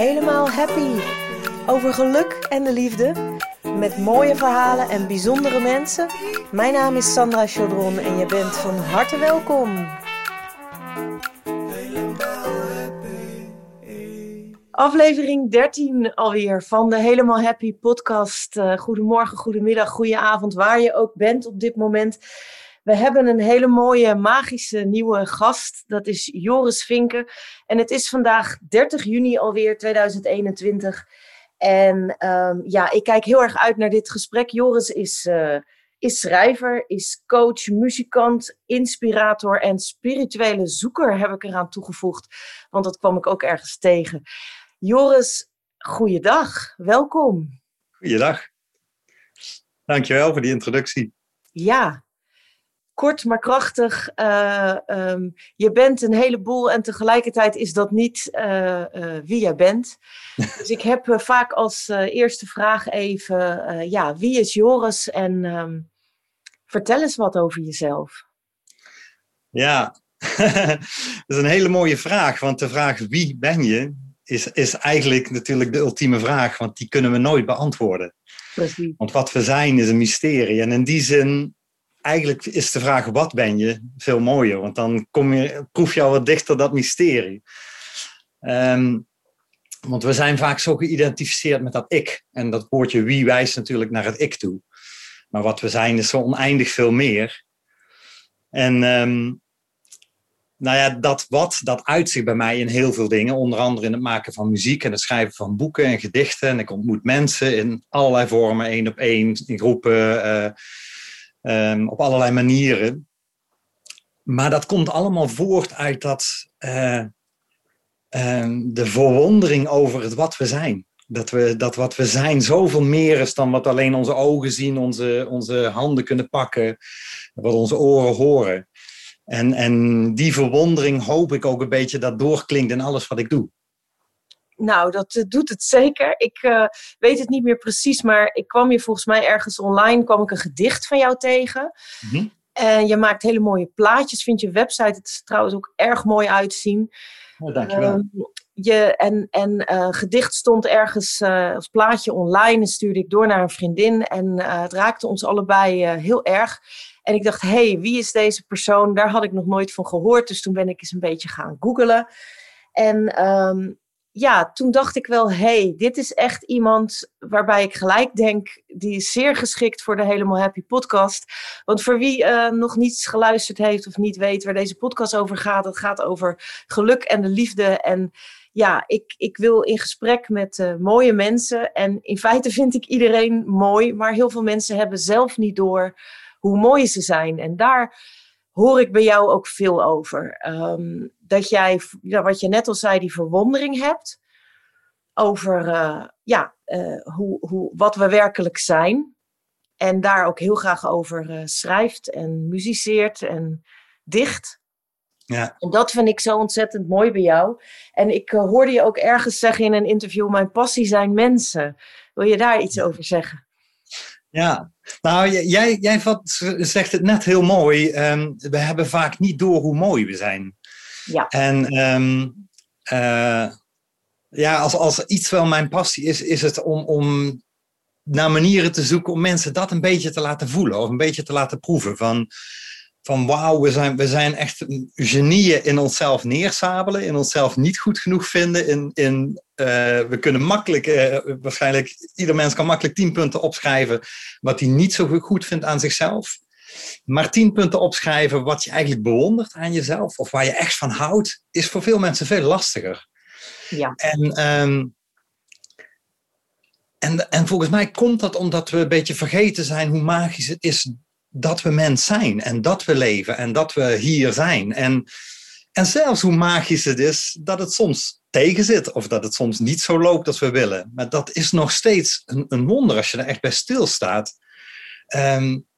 Helemaal Happy. Over geluk en de liefde. Met mooie verhalen en bijzondere mensen. Mijn naam is Sandra Chaudron en je bent van harte welkom. Aflevering 13 alweer van de Helemaal Happy podcast. Uh, goedemorgen, goedemiddag, goedenavond, waar je ook bent op dit moment. We hebben een hele mooie, magische nieuwe gast. Dat is Joris Vinken. En het is vandaag 30 juni alweer 2021. En um, ja, ik kijk heel erg uit naar dit gesprek. Joris is, uh, is schrijver, is coach, muzikant, inspirator en spirituele zoeker heb ik eraan toegevoegd. Want dat kwam ik ook ergens tegen. Joris, goeiedag. Welkom. Goeiedag. Dankjewel voor die introductie. Ja, kort maar krachtig. Uh, um, je bent een heleboel en tegelijkertijd is dat niet uh, uh, wie jij bent. dus ik heb vaak als eerste vraag even, ja, wie is Joris? En um, vertel eens wat over jezelf. Ja, dat is een hele mooie vraag, want de vraag wie ben je is, is eigenlijk natuurlijk de ultieme vraag, want die kunnen we nooit beantwoorden. Precies. Want wat we zijn is een mysterie. En in die zin eigenlijk is de vraag wat ben je veel mooier, want dan kom je, proef je al wat dichter dat mysterie. Um, want we zijn vaak zo geïdentificeerd met dat ik. En dat woordje wie wijst natuurlijk naar het ik toe. Maar wat we zijn is zo oneindig veel meer. En um, nou ja, dat wat, dat uitzicht bij mij in heel veel dingen. Onder andere in het maken van muziek en het schrijven van boeken en gedichten. En ik ontmoet mensen in allerlei vormen, één op één, in groepen. Uh, um, op allerlei manieren. Maar dat komt allemaal voort uit dat, uh, uh, de verwondering over het wat we zijn. Dat, we, dat wat we zijn zoveel meer is dan wat alleen onze ogen zien, onze, onze handen kunnen pakken, wat onze oren horen. En, en die verwondering hoop ik ook een beetje dat doorklinkt in alles wat ik doe. Nou, dat uh, doet het zeker. Ik uh, weet het niet meer precies, maar ik kwam je volgens mij ergens online, kwam ik een gedicht van jou tegen. Mm -hmm. En je maakt hele mooie plaatjes, vind je website het trouwens ook erg mooi uitzien. Oh, dankjewel. Uh, je, en en gedicht stond ergens als plaatje online en stuurde ik door naar een vriendin. En het raakte ons allebei heel erg. En ik dacht, hé, hey, wie is deze persoon? Daar had ik nog nooit van gehoord. Dus toen ben ik eens een beetje gaan googelen. En um, ja, toen dacht ik wel, hey, dit is echt iemand waarbij ik gelijk denk, die is zeer geschikt voor de Helemaal Happy podcast. Want voor wie uh, nog niets geluisterd heeft of niet weet waar deze podcast over gaat, het gaat over geluk en de liefde. En ja, ik, ik wil in gesprek met uh, mooie mensen. En in feite vind ik iedereen mooi, maar heel veel mensen hebben zelf niet door hoe mooi ze zijn. En daar hoor ik bij jou ook veel over. Um, dat jij, wat je net al zei, die verwondering hebt over uh, ja, uh, hoe, hoe, wat we werkelijk zijn. En daar ook heel graag over uh, schrijft en muziceert en dicht. Ja. En dat vind ik zo ontzettend mooi bij jou. En ik hoorde je ook ergens zeggen in een interview: Mijn passie zijn mensen. Wil je daar iets over zeggen? Ja, nou, jij, jij zegt het net heel mooi. Um, we hebben vaak niet door hoe mooi we zijn. Ja. En um, uh, ja, als, als iets wel mijn passie is, is het om, om naar manieren te zoeken om mensen dat een beetje te laten voelen of een beetje te laten proeven. Van, van wauw, we zijn, we zijn echt genieën in onszelf neersabelen, in onszelf niet goed genoeg vinden. In, in, uh, we kunnen makkelijk, uh, waarschijnlijk, ieder mens kan makkelijk tien punten opschrijven wat hij niet zo goed vindt aan zichzelf. Maar tien punten opschrijven wat je eigenlijk bewondert aan jezelf of waar je echt van houdt, is voor veel mensen veel lastiger. Ja. En, um, en, en volgens mij komt dat omdat we een beetje vergeten zijn hoe magisch het is dat we mens zijn en dat we leven en dat we hier zijn. En, en zelfs hoe magisch het is dat het soms tegen zit of dat het soms niet zo loopt als we willen. Maar dat is nog steeds een, een wonder als je er echt bij stilstaat. Um,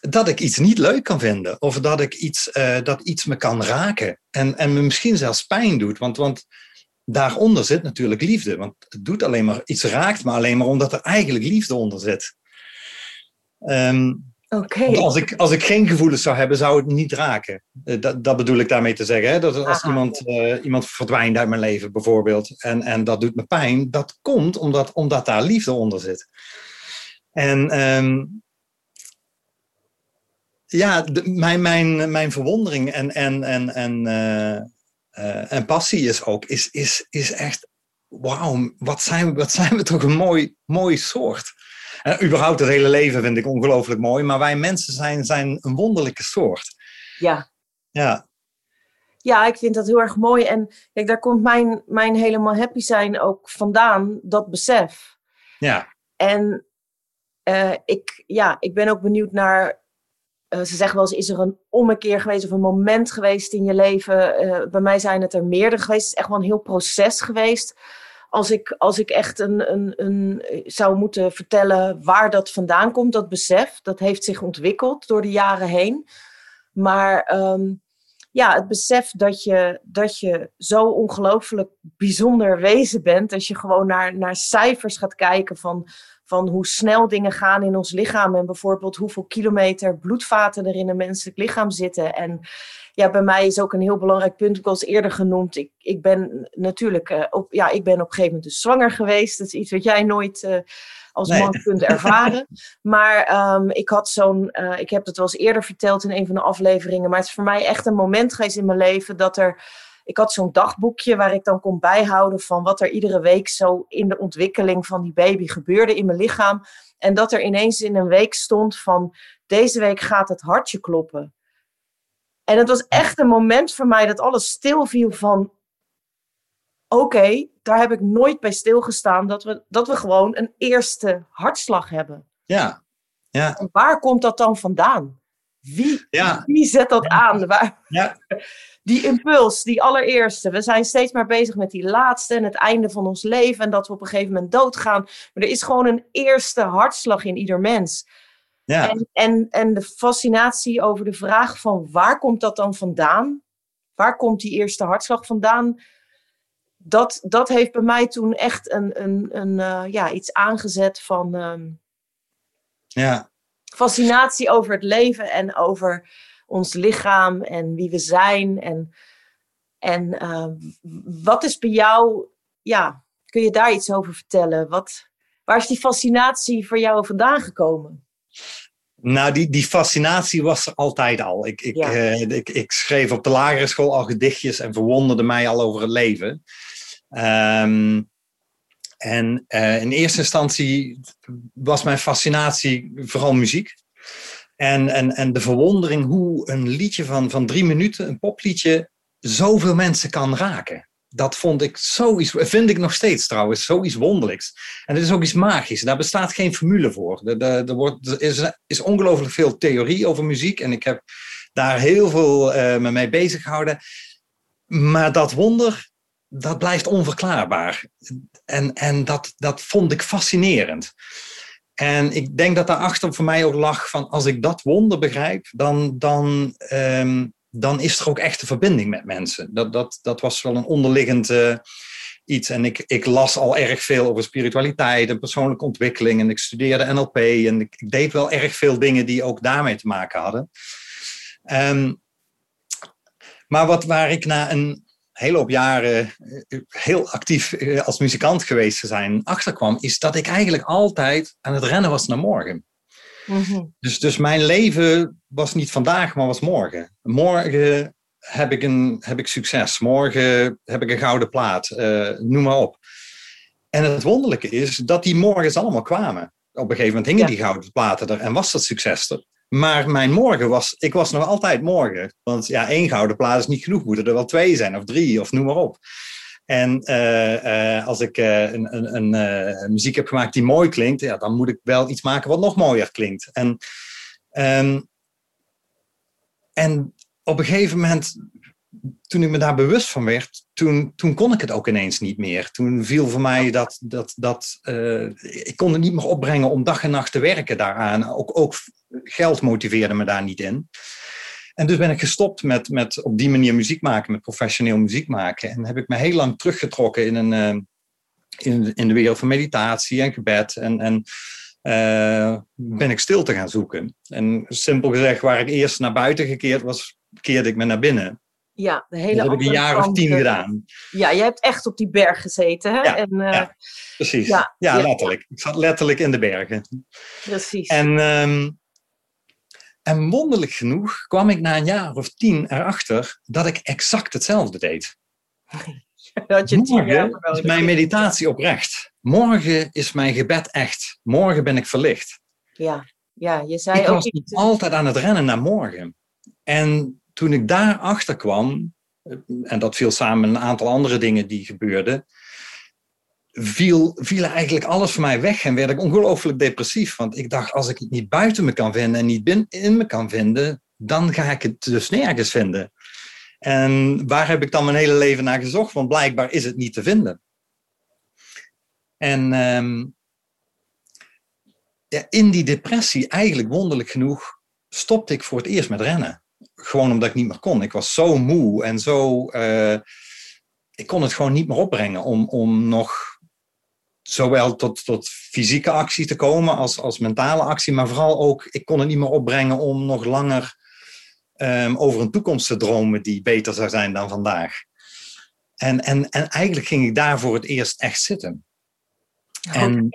dat ik iets niet leuk kan vinden. Of dat, ik iets, uh, dat iets me kan raken. En, en me misschien zelfs pijn doet. Want, want daaronder zit natuurlijk liefde. Want het doet alleen maar, iets raakt me alleen maar omdat er eigenlijk liefde onder zit. Um, Oké. Als, ik, als ik geen gevoelens zou hebben, zou het niet raken. Eh, dat, dat bedoel ik daarmee te zeggen. Hè? Dat als iemand, uh, iemand verdwijnt uit mijn leven bijvoorbeeld en, en dat doet me pijn, dat komt omdat, omdat daar liefde onder zit. En um, ja, de, mijn, mijn, mijn verwondering en, en, en, en, uh, en passie is ook, is, is, is echt, wauw, wat zijn, wat zijn we toch een mooi, mooi soort. En überhaupt het hele leven vind ik ongelooflijk mooi, maar wij mensen zijn, zijn een wonderlijke soort. Ja. Ja. Ja, ik vind dat heel erg mooi. En kijk, daar komt mijn, mijn helemaal happy zijn ook vandaan, dat besef. Ja. En uh, ik, ja, ik ben ook benieuwd naar. Uh, ze zeggen wel eens: is er een ommekeer geweest of een moment geweest in je leven? Uh, bij mij zijn het er meerdere geweest. Het is echt wel een heel proces geweest als ik, als ik echt een, een, een, zou moeten vertellen waar dat vandaan komt, dat besef, dat heeft zich ontwikkeld door de jaren heen. Maar um, ja, het besef dat je, dat je zo ongelooflijk bijzonder wezen bent, als je gewoon naar, naar cijfers gaat kijken van, van hoe snel dingen gaan in ons lichaam en bijvoorbeeld hoeveel kilometer bloedvaten er in een menselijk lichaam zitten. En ja, bij mij is ook een heel belangrijk punt, ik al eerder genoemd. Ik, ik ben natuurlijk, uh, op, ja, ik ben op een gegeven moment dus zwanger geweest. Dat is iets wat jij nooit uh, als nee. man kunt ervaren. maar um, ik had zo'n, uh, ik heb het wel eens eerder verteld in een van de afleveringen, maar het is voor mij echt een moment geweest in mijn leven dat er, ik had zo'n dagboekje waar ik dan kon bijhouden van wat er iedere week zo in de ontwikkeling van die baby gebeurde in mijn lichaam. En dat er ineens in een week stond van deze week gaat het hartje kloppen. En het was echt een moment voor mij dat alles stilviel van... Oké, okay, daar heb ik nooit bij stilgestaan. Dat we, dat we gewoon een eerste hartslag hebben. Ja, ja. En waar komt dat dan vandaan? Wie, ja. wie zet dat aan? Waar, ja. Die impuls, die allereerste. We zijn steeds maar bezig met die laatste en het einde van ons leven. En dat we op een gegeven moment doodgaan. Maar er is gewoon een eerste hartslag in ieder mens. Ja. En, en, en de fascinatie over de vraag van waar komt dat dan vandaan? Waar komt die eerste hartslag vandaan? Dat, dat heeft bij mij toen echt een, een, een, uh, ja, iets aangezet van um, ja. fascinatie over het leven en over ons lichaam en wie we zijn. En, en uh, wat is bij jou, ja, kun je daar iets over vertellen? Wat, waar is die fascinatie voor jou vandaan gekomen? Nou, die, die fascinatie was er altijd al. Ik, ik, Ja. eh, ik, ik schreef op de lagere school al gedichtjes en verwonderde mij al over het leven. Ehm, en eh, in eerste instantie was mijn fascinatie vooral muziek. En, en, en de verwondering hoe een liedje van, van drie minuten, een popliedje, zoveel mensen kan raken. Dat vond ik zoiets, vind ik nog steeds trouwens, zoiets wonderlijks. En het is ook iets magisch. Daar bestaat geen formule voor. Er, er, wordt, er is, is ongelooflijk veel theorie over muziek. En ik heb daar heel veel uh, me mee bezig gehouden. Maar dat wonder, dat blijft onverklaarbaar. En, en dat, dat vond ik fascinerend. En ik denk dat daarachter voor mij ook lag van als ik dat wonder begrijp, dan, dan, um, dan is er ook echt een verbinding met mensen. Dat, dat, dat was wel een onderliggend uh, iets. En ik, ik las al erg veel over spiritualiteit en persoonlijke ontwikkeling. En ik studeerde NLP en ik, deed wel erg veel dingen die ook daarmee te maken hadden. Um, maar wat waar ik na een hele hoop jaren heel actief als muzikant geweest te zijn achterkwam, is dat ik eigenlijk altijd aan het rennen was naar morgen. Mm-hmm. Dus, dus mijn leven was niet vandaag, maar was morgen. Morgen heb ik, een, heb ik succes. Morgen heb ik een gouden plaat. Uh, noem maar op. En het wonderlijke is dat die morgens allemaal kwamen. Op een gegeven moment hingen ja. die gouden platen er en was dat succes er. Maar mijn morgen was, ik was nog altijd morgen. Want ja, één gouden plaat is niet genoeg. Moeten er wel twee zijn of drie of noem maar op. En uh, uh, als ik uh, een, een, een muziek heb gemaakt die mooi klinkt, ja, dan moet ik wel iets maken wat nog mooier klinkt. En, um, en op een gegeven moment, toen ik me daar bewust van werd, toen, toen kon ik het ook ineens niet meer. Toen viel voor mij dat, dat, dat ik kon het niet meer opbrengen om dag en nacht te werken daaraan. Ook, ook geld motiveerde me daar niet in. En dus ben ik gestopt met, met op die manier muziek maken, met professioneel muziek maken. En heb ik me heel lang teruggetrokken in, een, uh, in, in de wereld van meditatie en gebed. En, en uh, ben ik stil te gaan zoeken. En simpel gezegd, waar ik eerst naar buiten gekeerd was, keerde ik me naar binnen. Ja, de hele dat heb ik een jaar of tien gedaan. Ja, jij hebt echt op die berg gezeten, hè? Ja, en, uh, ja precies. Ja, ja, letterlijk. Ik zat letterlijk in de bergen. Precies. En, um, en wonderlijk genoeg kwam ik na een jaar of tien erachter dat ik exact hetzelfde deed. dat je Morgen is mijn meditatie oprecht. Morgen is mijn gebed echt. Morgen ben ik verlicht. Ja, ja je zei ik ook... was iets... altijd aan het rennen naar morgen. En toen ik daarachter kwam, en dat viel samen met een aantal andere dingen die gebeurden, viel, eigenlijk alles voor mij weg en werd ik ongelooflijk depressief. Want ik dacht, als ik het niet buiten me kan vinden en niet in me kan vinden, dan ga ik het dus nergens vinden. En waar heb ik dan mijn hele leven naar gezocht? Want blijkbaar is het niet te vinden. En ja, in die depressie, eigenlijk wonderlijk genoeg, stopte ik voor het eerst met rennen. Gewoon omdat ik niet meer kon. Ik was zo moe en zo. Uh, ik kon het gewoon niet meer opbrengen om, om nog zowel tot, tot fysieke actie te komen als, als mentale actie, maar vooral ook, ik kon het niet meer opbrengen om nog langer um, over een toekomst te dromen die beter zou zijn dan vandaag. En, en, en eigenlijk ging ik daar voor het eerst echt zitten. En,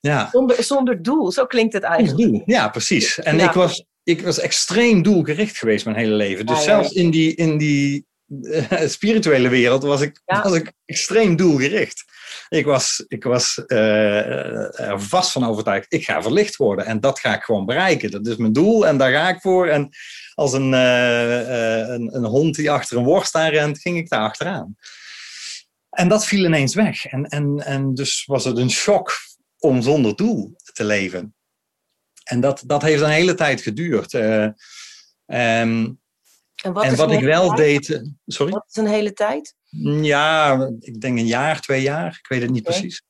ja. zonder, zonder doel, zo klinkt het eigenlijk. Ja, precies. En ja. ik, was, ik was extreem doelgericht geweest mijn hele leven. Dus ja, zelfs in die, in die uh, spirituele wereld was ik, was ik extreem doelgericht. Ik was, ik was uh, er vast van overtuigd, ik ga verlicht worden. En dat ga ik gewoon bereiken. Dat is mijn doel en daar ga ik voor. En als een, uh, een, een, hond die achter een worst aan rent, ging ik daar achteraan. En dat viel ineens weg. En, en, en dus was het een shock om zonder doel te leven. En dat, dat heeft een hele tijd geduurd. Uh, um, en wat, en wat ik wel tijd? deed. Sorry? Wat is een hele tijd? Ja, ik denk een jaar, twee jaar. Ik weet het niet okay. precies.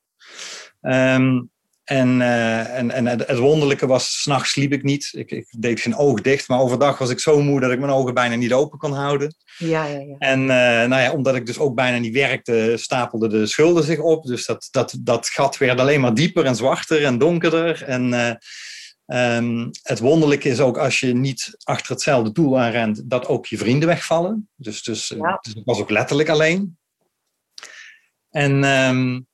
Um, en, uh, en, en het wonderlijke was, s'nachts sliep ik niet. Ik, ik, deed geen oog dicht, maar overdag was ik zo moe dat ik mijn ogen bijna niet open kon houden. Ja, ja, ja. En uh, nou ja, omdat ik dus ook bijna niet werkte, stapelden de schulden zich op. Dus dat, dat, dat gat werd alleen maar dieper en zwarter en donkerder. En uh, um, het wonderlijke is ook als je niet achter hetzelfde doel aanrent, dat ook je vrienden wegvallen. Dus, dus, ja. dus ik was ook letterlijk alleen. En um,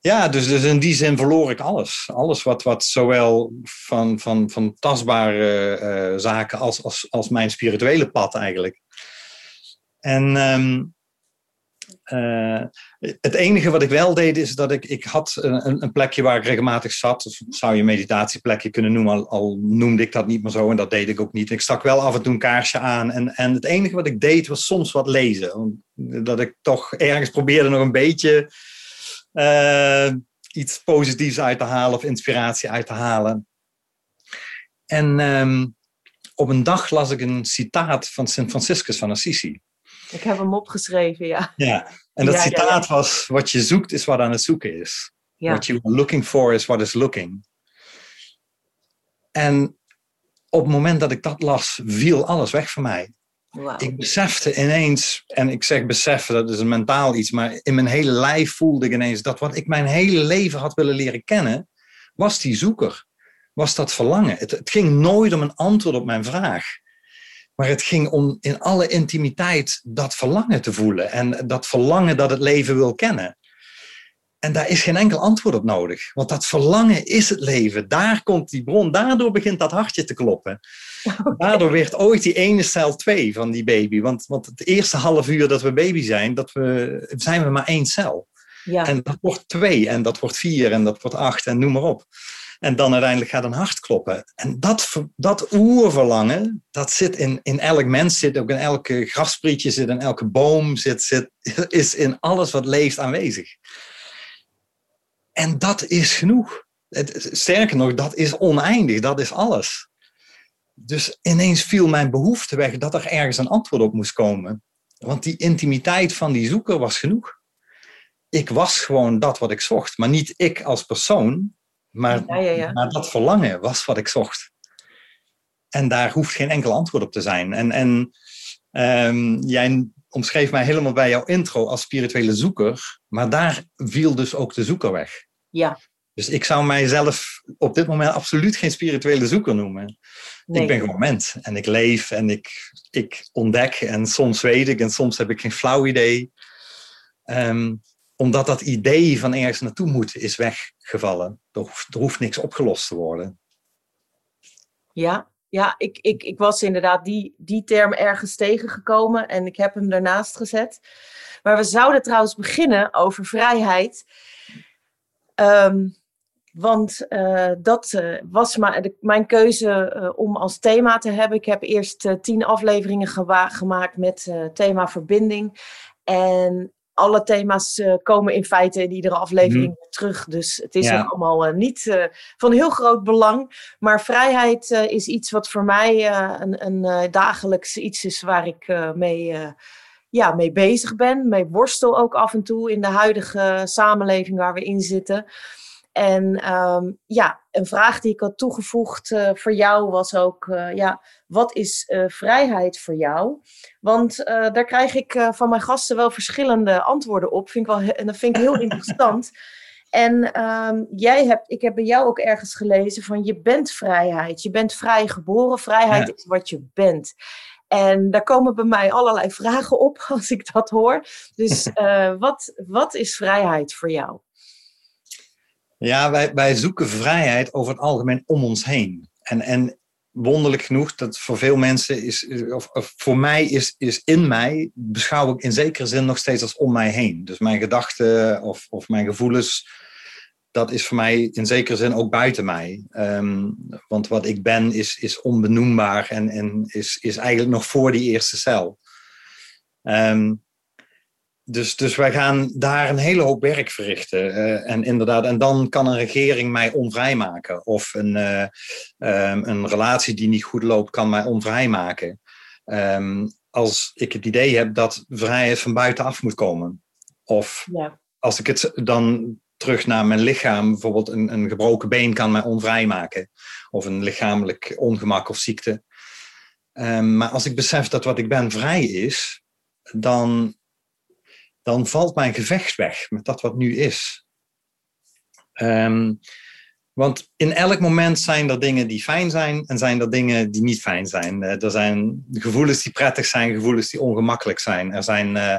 ja, dus, dus in die zin verloor ik alles. Alles wat, wat zowel van, van, van tastbare uh, zaken als, als, als mijn spirituele pad eigenlijk. En um, uh, het enige wat ik wel deed is dat ik, ik had een, een plekje waar ik regelmatig zat. Dus zou je een meditatieplekje kunnen noemen, al, al noemde ik dat niet meer zo en dat deed ik ook niet. Ik stak wel af en toe een kaarsje aan en, en het enige wat ik deed was soms wat lezen. Dat ik toch ergens probeerde nog een beetje uh, iets positiefs uit te halen of inspiratie uit te halen. En um, op een dag las ik een citaat van Sint Franciscus van Assisi. Ik heb hem opgeschreven, ja. Ja, en dat ja, citaat ja, was: Wat je zoekt is wat aan het zoeken is. What you are looking for is what is looking. En op het moment dat ik dat las, viel alles weg van mij. Wow. Ik besefte ineens, en ik zeg beseffen, dat is een mentaal iets, maar in mijn hele lijf voelde ik ineens dat wat ik mijn hele leven had willen leren kennen, was die zoeker. Was dat verlangen. Het, het ging nooit om een antwoord op mijn vraag. Maar het ging om in alle intimiteit dat verlangen te voelen. En dat verlangen dat het leven wil kennen. En daar is geen enkel antwoord op nodig. Want dat verlangen is het leven. Daar komt die bron. Daardoor begint dat hartje te kloppen. Okay. Daardoor werd ooit die ene cel twee van die baby. Want, want het eerste half uur dat we baby zijn, dat we, zijn we maar één cel. Ja. En dat wordt twee en dat wordt vier en dat wordt acht en noem maar op. En dan uiteindelijk gaat een hart kloppen. En dat, dat oerverlangen, dat zit in, in elk mens, zit ook in elke grafsprietje, zit in elke boom, zit, zit, is in alles wat leeft aanwezig. En dat is genoeg. Sterker nog, dat is oneindig, dat is alles. Dus ineens viel mijn behoefte weg dat er ergens een antwoord op moest komen. Want die intimiteit van die zoeker was genoeg. Ik was gewoon dat wat ik zocht, maar niet ik als persoon, maar, ja, ja, ja. maar dat verlangen was wat ik zocht. En daar hoeft geen enkel antwoord op te zijn. En, en um, jij omschreef mij helemaal bij jouw intro als spirituele zoeker, maar daar viel dus ook de zoeker weg. Ja. Dus ik zou mijzelf op dit moment absoluut geen spirituele zoeker noemen. Ik ben gewoon mens en ik leef en ik, ik ontdek en soms weet ik en soms heb ik geen flauw idee. Um, omdat dat idee van ergens naartoe moeten is weggevallen. Er hoeft, niks opgelost te worden. Ja, ja ik, ik, ik was inderdaad die, die term ergens tegengekomen en ik heb hem daarnaast gezet. Maar we zouden trouwens beginnen over vrijheid. Ehm, want uh, dat uh, was de, mijn keuze uh, om als thema te hebben. Ik heb eerst tien afleveringen gemaakt met thema verbinding. En alle thema's uh, komen in feite in iedere aflevering mm. terug. Dus het is ook allemaal uh, niet uh, van heel groot belang. Maar vrijheid is iets wat voor mij een, een dagelijks iets is waar ik mee, ja, mee bezig ben. Mee worstel ook af en toe in de huidige samenleving waar we in zitten. En um, ja, een vraag die ik had toegevoegd uh, voor jou was ook, uh, ja, wat is uh, vrijheid voor jou? Want daar krijg ik van mijn gasten wel verschillende antwoorden op. Vind ik wel, en dat vind ik heel interessant. En um, jij hebt, ik heb bij jou ook ergens gelezen van je bent vrijheid. Je bent vrij geboren. Vrijheid ja. is wat je bent. En daar komen bij mij allerlei vragen op als ik dat hoor. Dus wat, wat is vrijheid voor jou? Ja, wij, wij zoeken vrijheid over het algemeen om ons heen. En, en wonderlijk genoeg, dat voor veel mensen is, of, voor mij is, is in mij, beschouw ik in zekere zin nog steeds als om mij heen. Dus mijn gedachten of, of mijn gevoelens, dat is voor mij in zekere zin ook buiten mij. Um, want wat ik ben is, is onbenoembaar en, en is, is eigenlijk nog voor die eerste cel. Um, dus, dus wij gaan daar een hele hoop werk verrichten. Uh, en inderdaad, en dan kan een regering mij onvrij maken. Of een, uh, um, een relatie die niet goed loopt, kan mij onvrij maken. Um, als ik het idee heb dat vrijheid van buitenaf moet komen. Of ja. als ik het dan terug naar mijn lichaam, bijvoorbeeld een, een gebroken been kan mij onvrij maken. Of een lichamelijk ongemak of ziekte. Um, maar als ik besef dat wat ik ben vrij is, dan dan valt mijn gevecht weg met dat wat nu is. Um, want in elk moment zijn er dingen die fijn zijn en zijn er dingen die niet fijn zijn. Uh, er zijn gevoelens die prettig zijn, gevoelens die ongemakkelijk zijn. Er zijn, uh,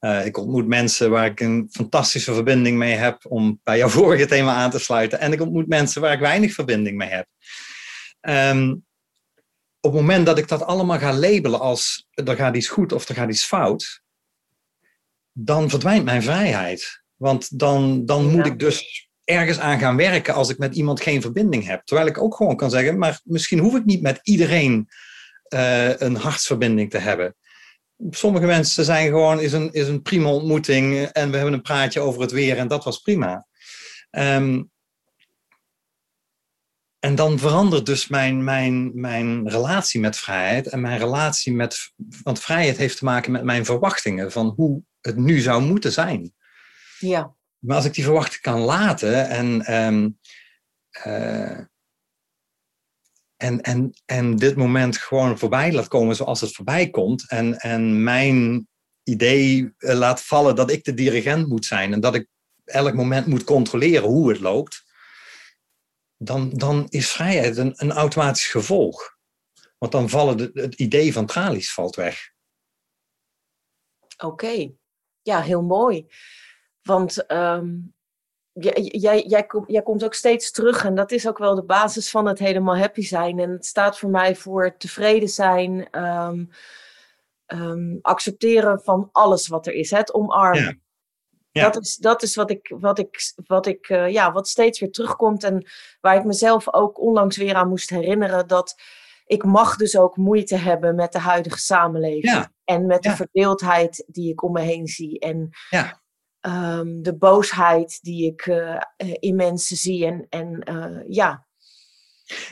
uh, ik ontmoet mensen waar ik een fantastische verbinding mee heb, om bij jouw vorige thema aan te sluiten. En ik ontmoet mensen waar ik weinig verbinding mee heb. Um, op het moment dat ik dat allemaal ga labelen als er gaat iets goed of er gaat iets fout, dan verdwijnt mijn vrijheid. Want dan, dan moet ik dus ergens aan gaan werken als ik met iemand geen verbinding heb. Terwijl ik ook gewoon kan zeggen, maar misschien hoef ik niet met iedereen uh, een hartsverbinding te hebben. Sommige mensen zijn gewoon, is een, is een prima ontmoeting en we hebben een praatje over het weer en dat was prima. Um, en dan verandert dus mijn, mijn, mijn relatie met vrijheid en mijn relatie met. Want vrijheid heeft te maken met mijn verwachtingen van hoe het nu zou moeten zijn. Ja. Maar als ik die verwachting kan laten en, um, uh, en, en, en dit moment gewoon voorbij laat komen zoals het voorbij komt en, en mijn idee eh, laat vallen dat ik de dirigent moet zijn en dat ik elk moment moet controleren hoe het loopt, dan, dan is vrijheid een, een automatisch gevolg. Want dan vallen de, het idee van tralies valt weg. Oké ja, heel mooi. Want um, jij, jij, jij, jij komt ook steeds terug en dat is ook wel de basis van het helemaal happy zijn. En het staat voor mij voor tevreden zijn, um, um, accepteren van alles wat er is, het omarmen. Ja. Ja. Dat, is, dat is wat ik, wat ik, wat ik uh, ja, wat steeds weer terugkomt en waar ik mezelf ook onlangs weer aan moest herinneren dat ik mag dus ook moeite hebben met de huidige samenleving. Ja. En met de verdeeldheid die ik om me heen zie. En ja. um, de boosheid die ik uh, in mensen zie. En, en uh, ja.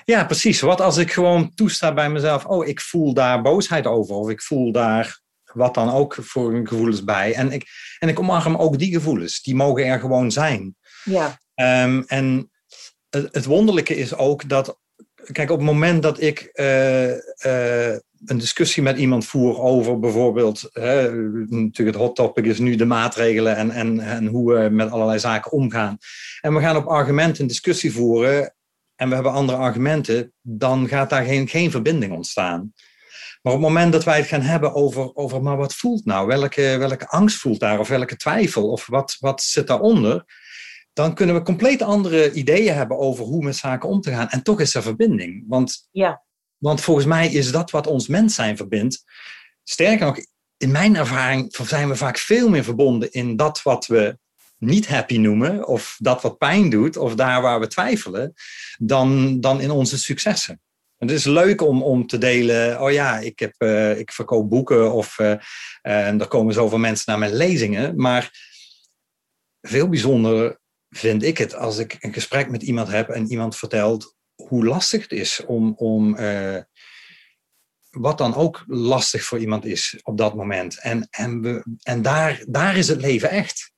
Ja, precies. Wat als ik gewoon toesta bij mezelf. Oh, ik voel daar boosheid over. Of ik voel daar wat dan ook voor gevoelens bij. En ik, en ik omarm ook die gevoelens. Die mogen er gewoon zijn. Ja. Um, en het, het wonderlijke is ook dat kijk, op het moment dat ik uh, uh, een discussie met iemand voer over bijvoorbeeld, hè, natuurlijk het hot topic is nu de maatregelen en, en, en hoe we met allerlei zaken omgaan. En we gaan op argumenten discussie voeren en we hebben andere argumenten, dan gaat daar geen, geen verbinding ontstaan. Maar op het moment dat wij het gaan hebben over, over maar wat voelt nou? Welke, welke angst voelt daar? Of welke twijfel? Of wat, wat zit daaronder? Dan kunnen we compleet andere ideeën hebben over hoe met zaken om te gaan. En toch is er verbinding. Want, ja. Want volgens mij is dat wat ons mens zijn verbindt. Sterker nog, in mijn ervaring zijn we vaak veel meer verbonden in dat wat we niet happy noemen, of dat wat pijn doet, of daar waar we twijfelen, dan, dan in onze successen. Het is leuk om, om te delen, oh ja, ik, heb, uh, ik verkoop boeken of en er komen zoveel mensen naar mijn lezingen. Maar veel bijzonder vind ik het als ik een gesprek met iemand heb en iemand vertelt hoe lastig het is om, om uh, wat dan ook lastig voor iemand is op dat moment. En, en, we, en daar, daar is het leven echt.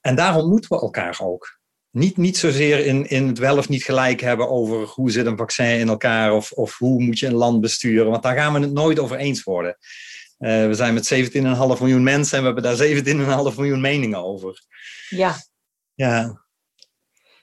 En daar ontmoeten we elkaar ook. Niet, niet zozeer in, in het wel of niet gelijk hebben over hoe zit een vaccin in elkaar of, of hoe moet je een land besturen, want daar gaan we het nooit over eens worden. Uh, we zijn met 17,5 miljoen mensen en we hebben daar 17,5 miljoen meningen over. Ja. Ja.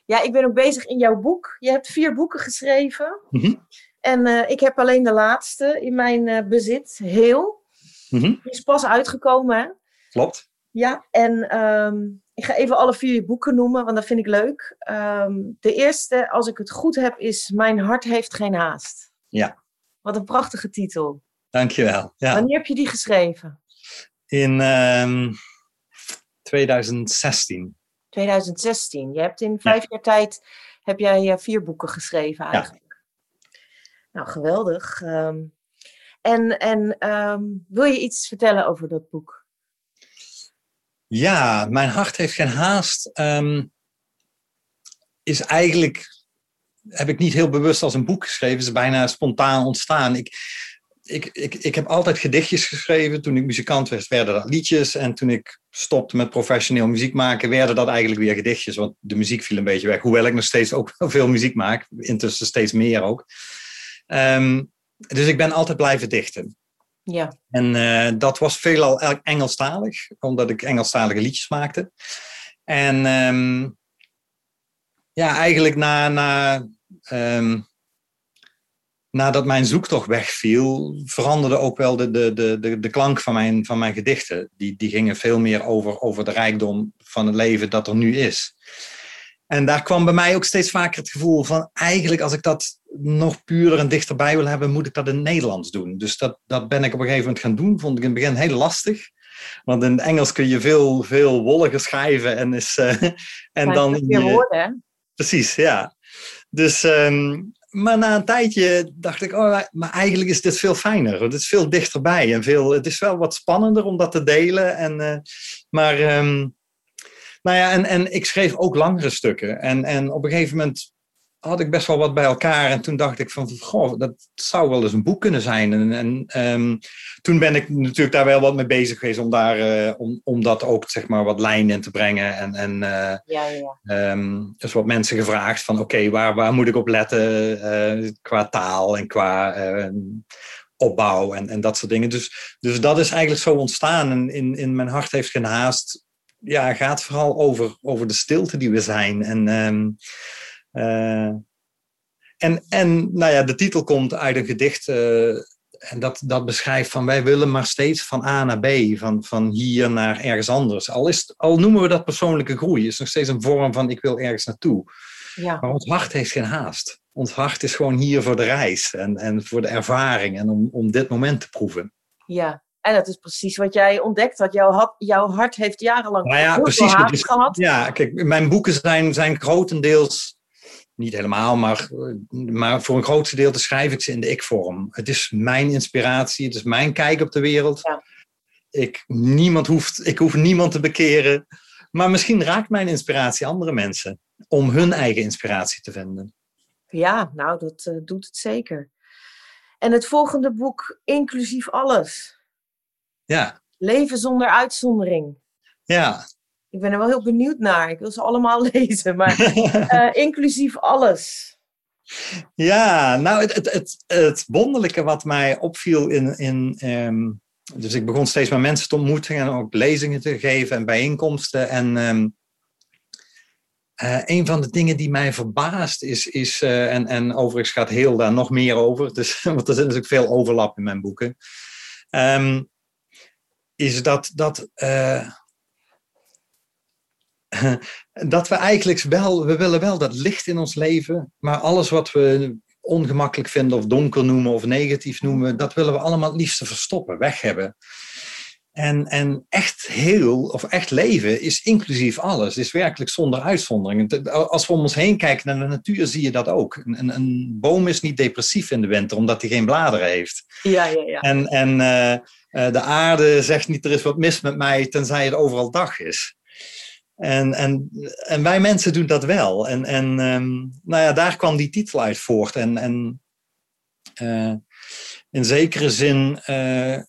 Ja, ik ben ook bezig in jouw boek. Je hebt vier boeken geschreven. Mm -hmm. En uh, ik heb alleen de laatste in mijn uh, bezit, Heel. Mm -hmm. Die is pas uitgekomen, hè? Klopt. Ja, en um, ik ga even alle vier je boeken noemen, want dat vind ik leuk. Um, de eerste, als ik het goed heb, is Mijn hart heeft geen haast. Ja. Wat een prachtige titel. Dankjewel. Ja. Wanneer heb je die geschreven? In um, 2016. 2016. Je hebt in vijf ja. jaar tijd heb jij vier boeken geschreven eigenlijk. Ja. Nou, geweldig. Um, en en um, wil je iets vertellen over dat boek? Ja, mijn hart heeft geen haast. Um, is eigenlijk, heb ik niet heel bewust als een boek geschreven. is bijna spontaan ontstaan. Ik, ik, ik, ik heb altijd gedichtjes geschreven. Toen ik muzikant werd, werden dat liedjes. En toen ik stopte met professioneel muziek maken, werden dat eigenlijk weer gedichtjes. Want de muziek viel een beetje weg. Hoewel ik nog steeds ook veel muziek maak. Intussen steeds meer ook. Um, dus ik ben altijd blijven dichten. Ja. En uh, dat was veelal Engelstalig, omdat ik Engelstalige liedjes maakte. En um, ja, eigenlijk na, na, um, nadat mijn zoektocht wegviel, veranderde ook wel de, de, de, de, de klank van mijn, van mijn gedichten. Die, die gingen veel meer over, over de rijkdom van het leven dat er nu is. En daar kwam bij mij ook steeds vaker het gevoel van eigenlijk als ik dat nog puurder en dichterbij wil hebben, moet ik dat in het Nederlands doen. Dus dat, dat ben ik op een gegeven moment gaan doen. Vond ik in het begin heel lastig. Want in het Engels kun je veel, veel wolliger schrijven. En, is, uh, en maar dan. Je woorden, Precies, ja. Dus, um, maar na een tijdje dacht ik, oh, maar eigenlijk is dit veel fijner. Het is veel dichterbij. En veel, het is wel wat spannender om dat te delen. En, uh, maar. Um, nou ja, en, en ik schreef ook langere stukken. En, en op een gegeven moment had ik best wel wat bij elkaar. En toen dacht ik van, goh, dat zou wel eens een boek kunnen zijn. En, en um, toen ben ik natuurlijk daar wel wat mee bezig geweest om, daar, uh, om, om dat ook zeg maar wat lijn in te brengen. En, en uh, ja, ja. Um, dus wat mensen gevraagd van, oké, okay, waar, waar moet ik op letten uh, qua taal en qua opbouw en, en dat soort dingen. Dus, dus dat is eigenlijk zo ontstaan. En in, in mijn hart heeft geen haast. Ja, gaat vooral over, over de stilte die we zijn. En... Um, en, en nou ja, de titel komt uit een gedicht uh, en dat, dat beschrijft van wij willen maar steeds van A naar B, van, van hier naar ergens anders. Al, is, al noemen we dat persoonlijke groei, is nog steeds een vorm van ik wil ergens naartoe. Ja. Maar ons hart heeft geen haast. Ons hart is gewoon hier voor de reis en, en voor de ervaring en om, om dit moment te proeven. Ja, en dat is precies wat jij ontdekt had. Jouw, had, jouw hart heeft jarenlang nou ja, precies, haast dus, gehad. Ja, kijk, mijn boeken zijn, zijn grotendeels niet helemaal, maar, maar voor een groot gedeelte schrijf ik ze in de ik-vorm. Het is mijn inspiratie, het is mijn kijk op de wereld. Ja. Ik, niemand hoeft, ik hoef niemand te bekeren. Maar misschien raakt mijn inspiratie andere mensen om hun eigen inspiratie te vinden. Ja, nou, dat uh, doet het zeker. En het volgende boek, inclusief alles. Ja. Leven zonder uitzondering. Ja, ik ben er wel heel benieuwd naar. Ik wil ze allemaal lezen, maar uh, inclusief alles. Ja, nou, het, het, het, het wonderlijke wat mij opviel in. in ehm, dus ik begon steeds met mensen te ontmoeten en ook lezingen te geven en bijeenkomsten. En ehm, uh, een van de dingen die mij verbaast is, is uh, en, en overigens gaat heel daar nog meer over, dus, want er zit natuurlijk veel overlap in mijn boeken, um, is dat, dat, uh, dat we eigenlijk wel, we willen wel dat licht in ons leven, maar alles wat we ongemakkelijk vinden of donker noemen of negatief noemen, dat willen we allemaal het liefste verstoppen, weg hebben. En, en echt heel, of echt leven, is inclusief alles. Is werkelijk zonder uitzondering. Als we om ons heen kijken naar de natuur, zie je dat ook. Een, een boom is niet depressief in de winter, omdat hij geen bladeren heeft. Ja, ja, ja. En, en uh, de aarde zegt niet, er is wat mis met mij, tenzij het overal dag is. En, en, en wij mensen doen dat wel. En, en um, nou ja, daar kwam die titel uit voort. En, en uh, in zekere zin... Uh,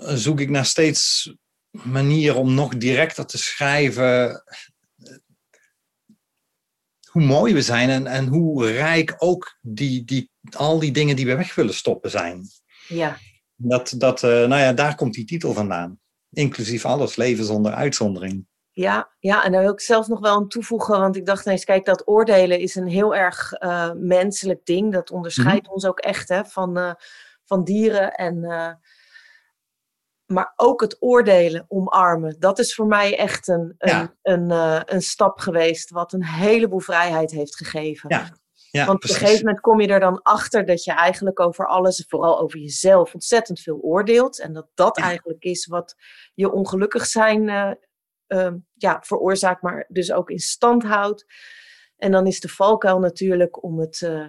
zoek ik naar steeds manieren om nog directer te schrijven hoe mooi we zijn en, en hoe rijk ook die, die, al die dingen die we weg willen stoppen zijn. Ja. Dat, dat, uh, nou ja, daar komt die titel vandaan. Inclusief alles, leven zonder uitzondering. Ja, ja, en daar wil ik zelfs nog wel aan toevoegen, want ik dacht eens, kijk, dat oordelen is een heel erg uh, menselijk ding. Dat onderscheidt mm -hmm. ons ook echt hè, van, uh, van dieren. En maar ook het oordelen omarmen. Dat is voor mij echt een, een, ja. een, een stap geweest, wat een heleboel vrijheid heeft gegeven. Ja. Ja, Want precies. op een gegeven moment kom je er dan achter dat je eigenlijk over alles, vooral over jezelf, ontzettend veel oordeelt. En dat dat Ja. eigenlijk is wat je ongelukkig zijn uh, uh, ja, veroorzaakt, maar dus ook in stand houdt. En dan is de valkuil natuurlijk om het, uh,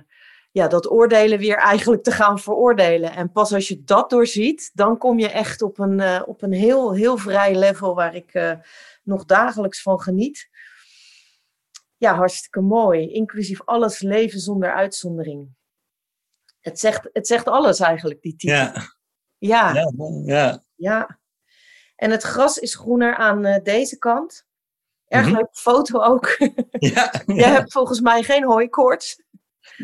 ja, dat oordelen weer eigenlijk te gaan veroordelen. En pas als je dat doorziet, dan kom je echt op een, uh, op een heel, heel vrij level waar ik uh, nog dagelijks van geniet. Ja, hartstikke mooi. Inclusief alles leven zonder uitzondering. Het zegt, het zegt alles eigenlijk, die titel. Ja. Ja, Ja, ja. ja. En het gras is groener aan uh, deze kant. Erg Mhm. leuke foto ook. ja, Jij ja. hebt volgens mij geen hooikoorts.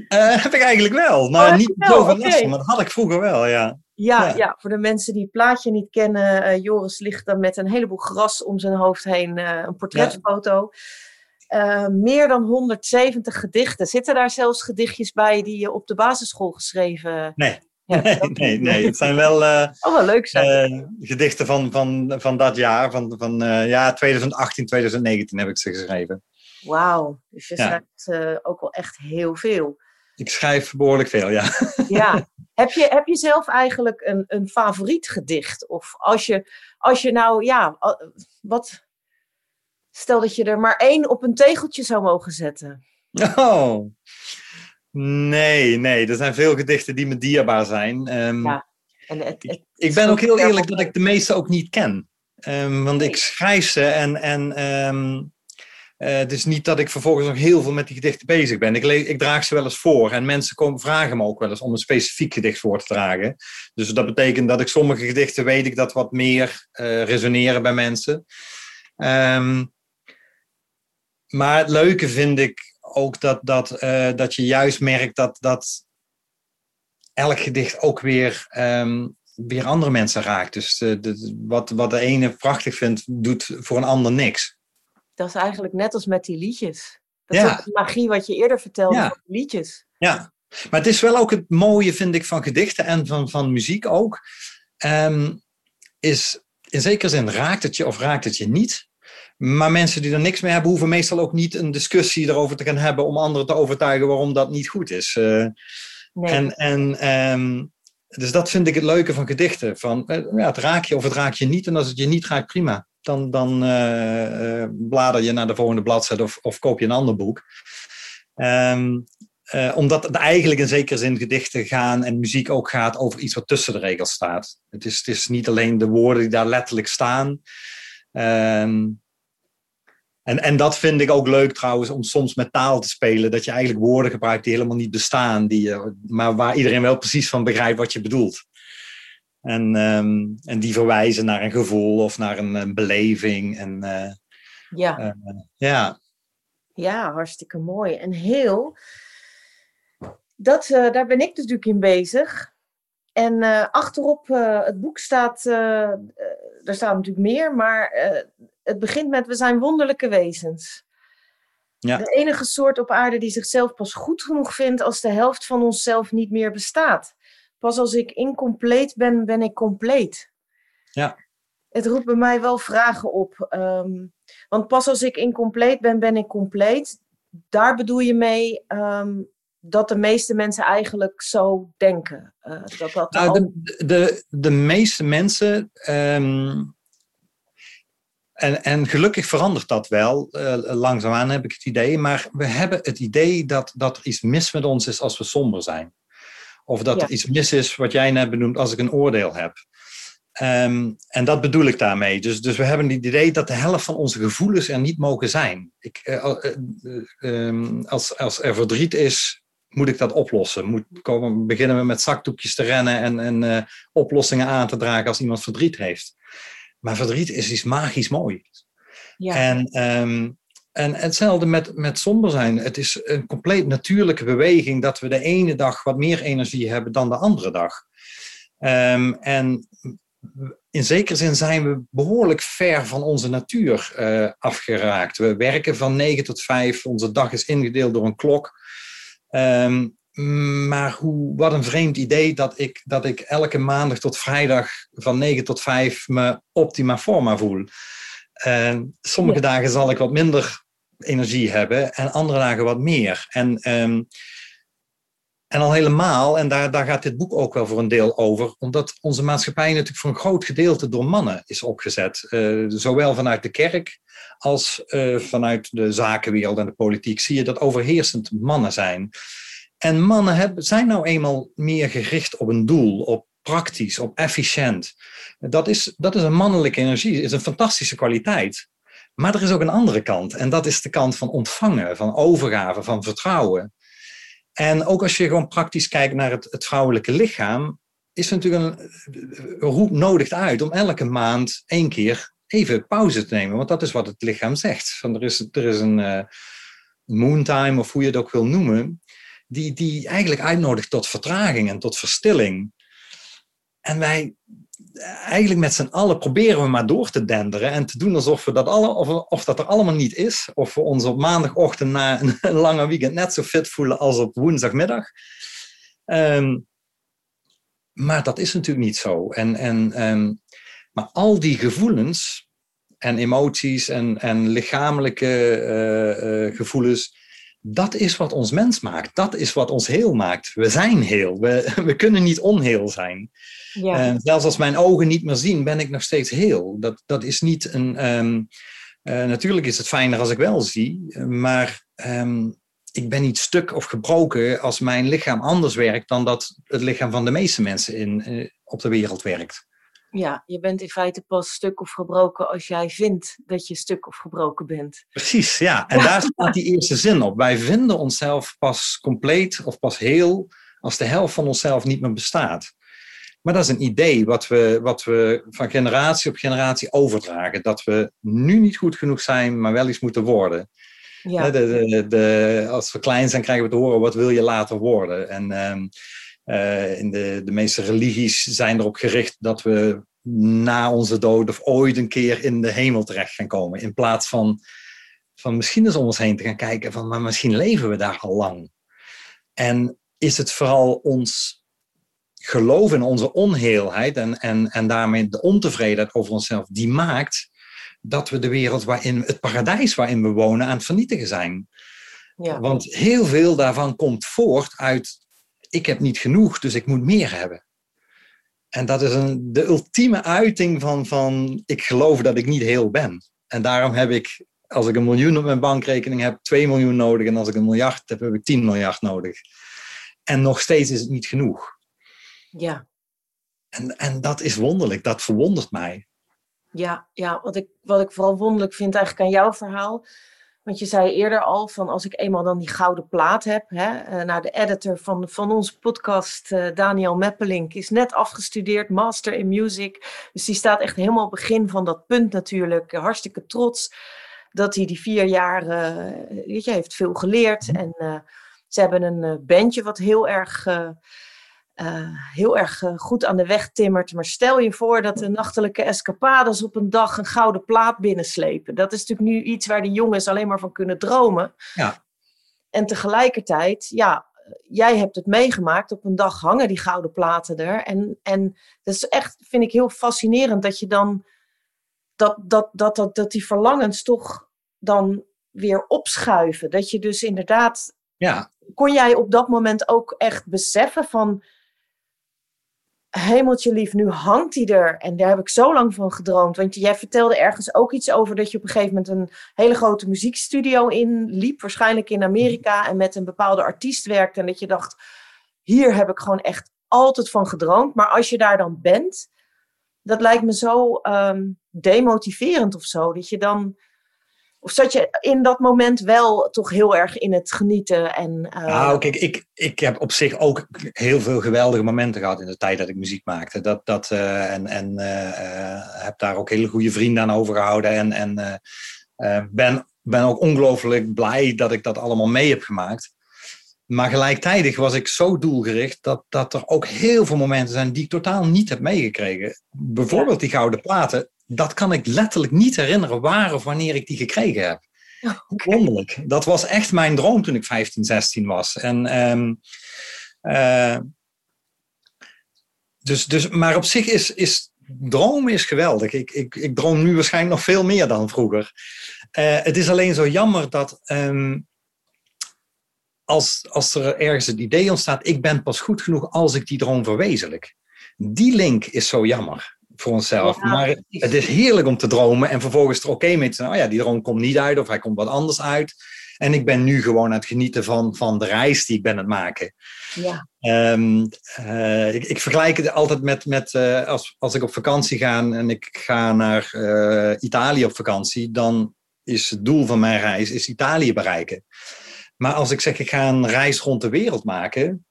Eh, heb ik eigenlijk wel. Maar Oh, heb niet zo van maar dat had ik vroeger wel, ja. Ja, Ja. ja. voor de mensen die het plaatje niet kennen, eh, Joris ligt dan met een heleboel gras om zijn hoofd heen, eh, een portretfoto. Eh, meer dan 170 gedichten. Zitten daar zelfs gedichtjes bij die je op de basisschool geschreven Nee, nee, nee. Het zijn wel Oh, wel leuk zijn. eh, gedichten van, van, van dat jaar, van, van eh, ja, 2018, 2019 heb ik ze geschreven. Wauw, dus je ja. schrijft ook wel echt heel veel. Ik schrijf behoorlijk veel, ja. Ja. heb, je, heb je zelf eigenlijk een, een favoriet gedicht? Of als je, als je nou, ja, wat. Stel dat je er maar één op een tegeltje zou mogen zetten. Oh. Nee, nee. Er zijn veel gedichten die me dierbaar zijn. Ehm, Ja. En het, het, Ik ben ook heel eerlijk dat ik de meeste ook niet ken. Ehm, want ik schrijf ze en, en ehm, eh, het is niet dat ik vervolgens nog heel veel met die gedichten bezig ben. Ik, ik draag ze wel eens voor en mensen komen, vragen me ook wel eens om een specifiek gedicht voor te dragen. Dus dat betekent dat ik sommige gedichten weet ik dat wat meer eh, resoneren bij mensen. Maar het leuke vind ik ook dat, dat, eh, dat je juist merkt dat, dat elk gedicht ook weer, ehm, weer andere mensen raakt. Dus de, de- wat, wat de ene prachtig vindt, doet voor een ander niks. dat is eigenlijk net als met die liedjes. Dat Ja. is ook de magie wat je eerder vertelde Ja. van die liedjes. Ja, maar het is wel ook het mooie, vind ik, van gedichten en van, van muziek ook. Ehm, is in zekere zin raakt het je of raakt het je niet. Maar mensen die er niks mee hebben, hoeven meestal ook niet een discussie erover te gaan hebben om anderen te overtuigen waarom dat niet goed is. Eh, Nee. En, en ehm, dus dat vind ik het leuke van gedichten. Van, eh, ja, het raakt je of het raakt je niet. En als het je niet raakt, prima. Dan, dan eh, blader je naar de volgende bladzijde of, of koop je een ander boek. Ehm, eh, omdat het eigenlijk in zekere zin gedichten gaan en muziek ook gaat over iets wat tussen de regels staat. Het is, het is niet alleen de woorden die daar letterlijk staan. Ehm, en, en dat vind ik ook leuk trouwens, om soms met taal te spelen. Dat je eigenlijk woorden gebruikt die helemaal niet bestaan. Die, eh, maar waar iedereen wel precies van begrijpt wat je bedoelt. En, ehm, en die verwijzen naar een gevoel of naar een, een beleving. En eh, ja. eh, ja, ja, hartstikke mooi. En heel. dat, daar ben ik dus natuurlijk in bezig. En achterop het boek staat, daar staat natuurlijk meer, maar het begint met we zijn wonderlijke wezens. Ja. De enige soort op aarde die zichzelf pas goed genoeg vindt als de helft van onszelf niet meer bestaat. Pas als ik incompleet ben, ben ik compleet. Ja. Het roept bij mij wel vragen op. Ehm, want pas als ik incompleet ben, ben ik compleet. Daar bedoel je mee ehm, dat de meeste mensen eigenlijk zo denken. Uh, dat dat nou, de, de, de meeste mensen ehm, en, en gelukkig verandert dat wel. Uh, langzaamaan heb ik het idee. Maar we hebben het idee dat, dat er iets mis met ons is als we somber zijn. Of dat er iets mis is, wat jij net benoemt, als ik een oordeel heb. Ehm, en dat bedoel ik daarmee. Dus, dus we hebben het idee dat de helft van onze gevoelens er niet mogen zijn. Ik, uh, uh, als, als er verdriet is, moet ik dat oplossen. Moet komen, beginnen we met zakdoekjes te rennen en, en oplossingen aan te dragen als iemand verdriet heeft. Maar verdriet is iets magisch mooi. Ja. En, um, en hetzelfde met, met somber zijn. Het is een compleet natuurlijke beweging dat we de ene dag wat meer energie hebben dan de andere dag. Um, en in zekere zin zijn we behoorlijk ver van onze natuur uh, afgeraakt. We werken van 9 tot 5, onze dag is ingedeeld door een klok. Um, maar hoe, wat een vreemd idee dat ik, dat ik elke maandag tot vrijdag van 9 tot 5 me optima forma voel. Uh, sommige dagen zal ik wat minder energie hebben en andere dagen wat meer. En, um, en al helemaal, en daar, daar gaat dit boek ook wel voor een deel over, omdat onze maatschappij natuurlijk voor een groot gedeelte door mannen is opgezet. Uh, zowel vanuit de kerk als uh, vanuit de zakenwereld en de politiek zie je dat overheersend mannen zijn. En mannen hebben, zijn nou eenmaal meer gericht op een doel, op praktisch, op efficiënt. Dat is, dat is een mannelijke energie, is een fantastische kwaliteit. Maar er is ook een andere kant. En dat is de kant van ontvangen, van overgave, van vertrouwen. En ook als je gewoon praktisch kijkt naar het, het vrouwelijke lichaam, is er natuurlijk een, roep nodigt uit om elke maand één keer even pauze te nemen. Want dat is wat het lichaam zegt. Van er, is, er is een uh, moontime, of hoe je het ook wil noemen die, die eigenlijk uitnodigt tot vertraging en tot verstilling. En wij, eigenlijk met z'n allen proberen we maar door te denderen en te doen alsof, we dat, alle, of, of dat er allemaal niet is. Of we ons op maandagochtend na een, lange weekend net zo fit voelen als op woensdagmiddag. Ehm, maar dat is natuurlijk niet zo. En, en, ehm, maar al die gevoelens en emoties en, en lichamelijke uh, uh, gevoelens, dat is wat ons mens maakt. Dat is wat ons heel maakt. We zijn heel. We, we kunnen niet onheel zijn. Ja. En zelfs als mijn ogen niet meer zien, ben ik nog steeds heel. Dat, dat is niet een. Um, uh, natuurlijk is het fijner als ik wel zie, maar um, ik ben niet stuk of gebroken als mijn lichaam anders werkt dan dat het lichaam van de meeste mensen in, uh, op de wereld werkt. Ja, je bent in feite pas stuk of gebroken als jij vindt dat je stuk of gebroken bent. Precies, ja. En daar staat die eerste zin op. Wij vinden onszelf pas compleet of pas heel als de helft van onszelf niet meer bestaat. Maar dat is een idee wat we, wat we van generatie op generatie overdragen. Dat we nu niet goed genoeg zijn, maar wel iets moeten worden. Ja. De, de, de, als we klein zijn, krijgen we te horen: wat wil je later worden? En um, uh, in de, de meeste religies zijn erop gericht dat we na onze dood of ooit een keer in de hemel terecht gaan komen. In plaats van, van misschien eens om ons heen te gaan kijken van, maar misschien leven we daar al lang. En is het vooral ons geloof in onze onheelheid en, en, en daarmee de ontevredenheid over onszelf, die maakt dat we de wereld waarin, het paradijs waarin we wonen, aan het vernietigen zijn. Ja. Want heel veel daarvan komt voort uit ik heb niet genoeg, dus ik moet meer hebben. En dat is een, de ultieme uiting van, van ik geloof dat ik niet heel ben. En daarom heb ik, als ik een miljoen op mijn bankrekening heb, 2 miljoen nodig. En als ik een miljard heb, heb ik 10 miljard nodig. En nog steeds is het niet genoeg. Ja. En, en dat is wonderlijk, dat verwondert mij. Ja, ja wat, ik, wat ik vooral wonderlijk vind eigenlijk aan jouw verhaal, want je zei eerder al van als ik eenmaal dan die gouden plaat heb. Hè, uh, nou, de editor van, van onze podcast, uh, Daniel Meppelink, is net afgestudeerd, master in music. Dus die staat echt helemaal begin van dat punt natuurlijk. Hartstikke trots dat hij die vier jaar, uh, weet je, heeft veel geleerd. En Ze hebben een bandje wat heel erg, heel erg goed aan de weg timmert. Maar stel je voor dat de nachtelijke escapades op een dag een gouden plaat binnenslepen. Dat is natuurlijk nu iets waar de jongens alleen maar van kunnen dromen. Ja. En tegelijkertijd, ja, jij hebt het meegemaakt. Op een dag hangen die gouden platen er. En, en dat is echt, vind ik heel fascinerend dat je dan, dat, dat, dat, dat, dat die verlangens toch dan weer opschuiven. Dat je dus inderdaad, ja. kon jij op dat moment ook echt beseffen van, hemeltje lief, nu hangt hij er. En daar heb ik zo lang van gedroomd. Want jij vertelde ergens ook iets over dat je op een gegeven moment een hele grote muziekstudio inliep. Waarschijnlijk in Amerika. En met een bepaalde artiest werkte. En dat je dacht, hier heb ik gewoon echt altijd van gedroomd. Maar als je daar dan bent, dat lijkt me zo um, demotiverend of zo. Dat je dan of zat je in dat moment wel toch heel erg in het genieten? En, uh... Nou, kijk, ik, ik heb op zich ook heel veel geweldige momenten gehad in de tijd dat ik muziek maakte. Dat, dat, uh, en en uh, heb daar ook hele goede vrienden aan overgehouden. En, en ben, ben ook ongelooflijk blij dat ik dat allemaal mee heb gemaakt. Maar gelijktijdig was ik zo doelgericht dat, dat er ook heel veel momenten zijn die ik totaal niet heb meegekregen. Bijvoorbeeld die gouden platen dat kan ik letterlijk niet herinneren waar of wanneer ik die gekregen heb. Okay. Wonderlijk. Dat was echt mijn droom toen ik 15, 16 was. En, um, uh, dus, dus, maar op zich is, is dromen is geweldig. Ik, ik, ik droom nu waarschijnlijk nog veel meer dan vroeger. Uh, het is alleen zo jammer dat um, als, als er ergens het idee ontstaat, ik ben pas goed genoeg als ik die droom verwezenlijk. Die link is zo jammer voor onszelf. maar het is heerlijk om te dromen en vervolgens er oké mee te zijn. Oh ja, die droom komt niet uit of hij komt wat anders uit. En ik ben nu gewoon aan het genieten van, van de reis die ik ben aan het maken. Ja. Um, uh, ik, ik, vergelijk het altijd met, met uh, als, als ik op vakantie ga en ik ga naar uh, Italië op vakantie, dan is het doel van mijn reis is Italië bereiken. Maar als ik zeg ik ga een reis rond de wereld maken,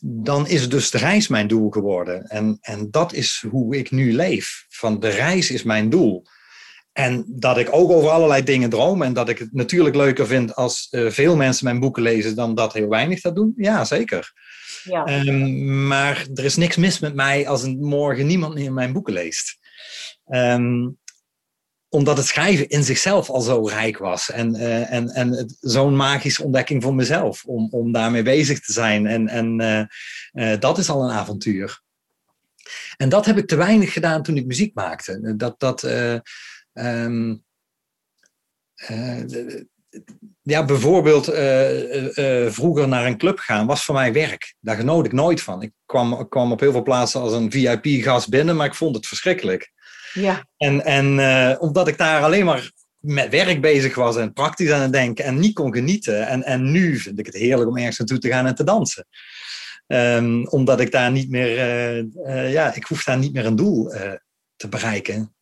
dan is dus de reis mijn doel geworden. En, en dat is hoe ik nu leef. Van de reis is mijn doel. En dat ik ook over allerlei dingen droom en dat ik het natuurlijk leuker vind als uh, veel mensen mijn boeken lezen dan dat heel weinig dat doen. Ja, zeker. Ja. Um, maar er is niks mis met mij als morgen niemand meer mijn boeken leest. Um, omdat het schrijven in zichzelf al zo rijk was. En, uh, en, en zo'n magische ontdekking voor mezelf. Om, om daarmee bezig te zijn. En, en uh, uh, dat is al een avontuur. En dat heb ik te weinig gedaan toen ik muziek maakte. Dat, dat um, ja, bijvoorbeeld vroeger naar een club gaan was voor mij werk. Daar genoot ik nooit van. Ik kwam, kwam op heel veel plaatsen als een VIP-gast binnen, maar ik vond het verschrikkelijk. Ja. En, en uh, omdat ik daar alleen maar met werk bezig was en praktisch aan het denken en niet kon genieten. En, en nu vind ik het heerlijk om ergens naartoe te gaan en te dansen. Um, omdat ik daar niet meer, uh, uh, ja, ik hoef daar niet meer een doel te bereiken.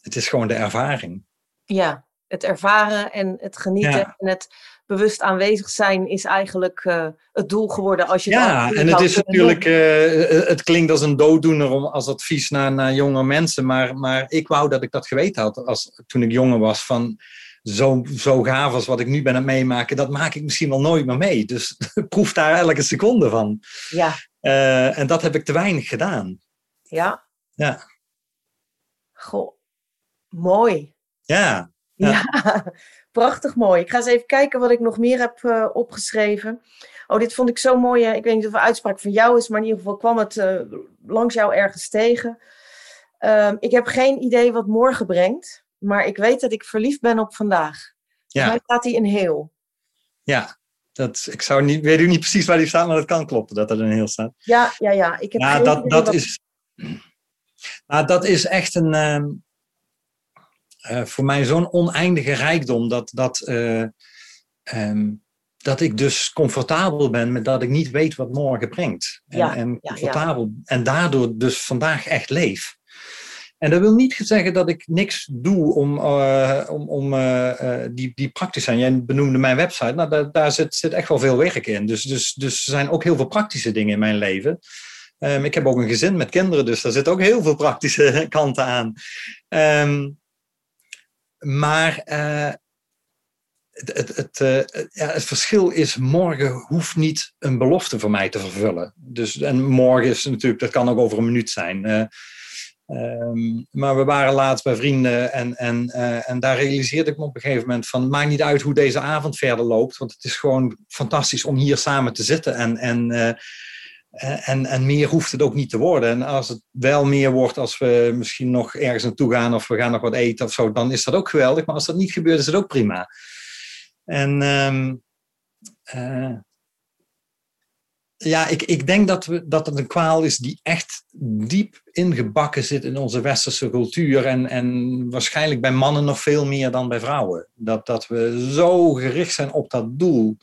Het is gewoon de ervaring. Ja, het ervaren en het genieten ja. en het bewust aanwezig zijn is eigenlijk uh, het doel geworden als je ja en het is natuurlijk uh, het klinkt als een dooddoener om, als advies naar, naar jonge mensen maar, maar ik wou dat ik dat geweten had als, toen ik jonger was van zo, zo gaaf als wat ik nu ben aan het meemaken dat maak ik misschien wel nooit meer mee. Dus proef daar elke seconde van. Ja. Uh, en dat heb ik te weinig gedaan. Ja. Ja. Goh mooi. Ja. Ja. ja. prachtig mooi. Ik ga eens even kijken wat ik nog meer heb uh, opgeschreven. Oh, dit vond ik zo mooi. Ik weet niet of het uitspraak van jou is, maar in ieder geval kwam het uh, langs jou ergens tegen. Uh, ik heb geen idee wat morgen brengt, maar ik weet dat ik verliefd ben op vandaag. Ja. Mij staat hij in heel. Ja, dat, ik zou niet, weet u niet precies waar die staat, maar dat kan kloppen dat er een heel staat. Ja, ja, ja. Ik heb ja, dat, dat, wat... is, nou, dat is echt een. Uh, voor mij zo'n oneindige rijkdom dat, dat, uh, um, dat ik dus comfortabel ben met dat ik niet weet wat morgen brengt. En, ja, en comfortabel ja. en daardoor dus vandaag echt leef. En dat wil niet zeggen dat ik niks doe om, uh, om, om die, die praktisch zijn. Jij benoemde mijn website, nou, daar, daar zit, zit echt wel veel werk in. Dus, dus, dus er zijn ook heel veel praktische dingen in mijn leven. Um, ik heb ook een gezin met kinderen, dus daar zit ook heel veel praktische kanten aan. Um, maar uh, het, het, het, eh, ja, het verschil is, morgen hoeft niet een belofte voor mij te vervullen. Dus, en morgen is natuurlijk, dat kan ook over een minuut zijn. Uh, um, maar we waren laatst bij vrienden en, en, en daar realiseerde ik me op een gegeven moment van, maakt niet uit hoe deze avond verder loopt, want het is gewoon fantastisch om hier samen te zitten en, en en, en meer hoeft het ook niet te worden. En als het wel meer wordt, als we misschien nog ergens naartoe gaan of we gaan nog wat eten of zo, dan is dat ook geweldig. Maar als dat niet gebeurt, is het ook prima. En um, uh, ja, ik, ik denk dat, we, dat het een kwaal is die echt diep ingebakken zit in onze westerse cultuur. En, en waarschijnlijk bij mannen nog veel meer dan bij vrouwen. Dat, dat we zo gericht zijn op dat doel.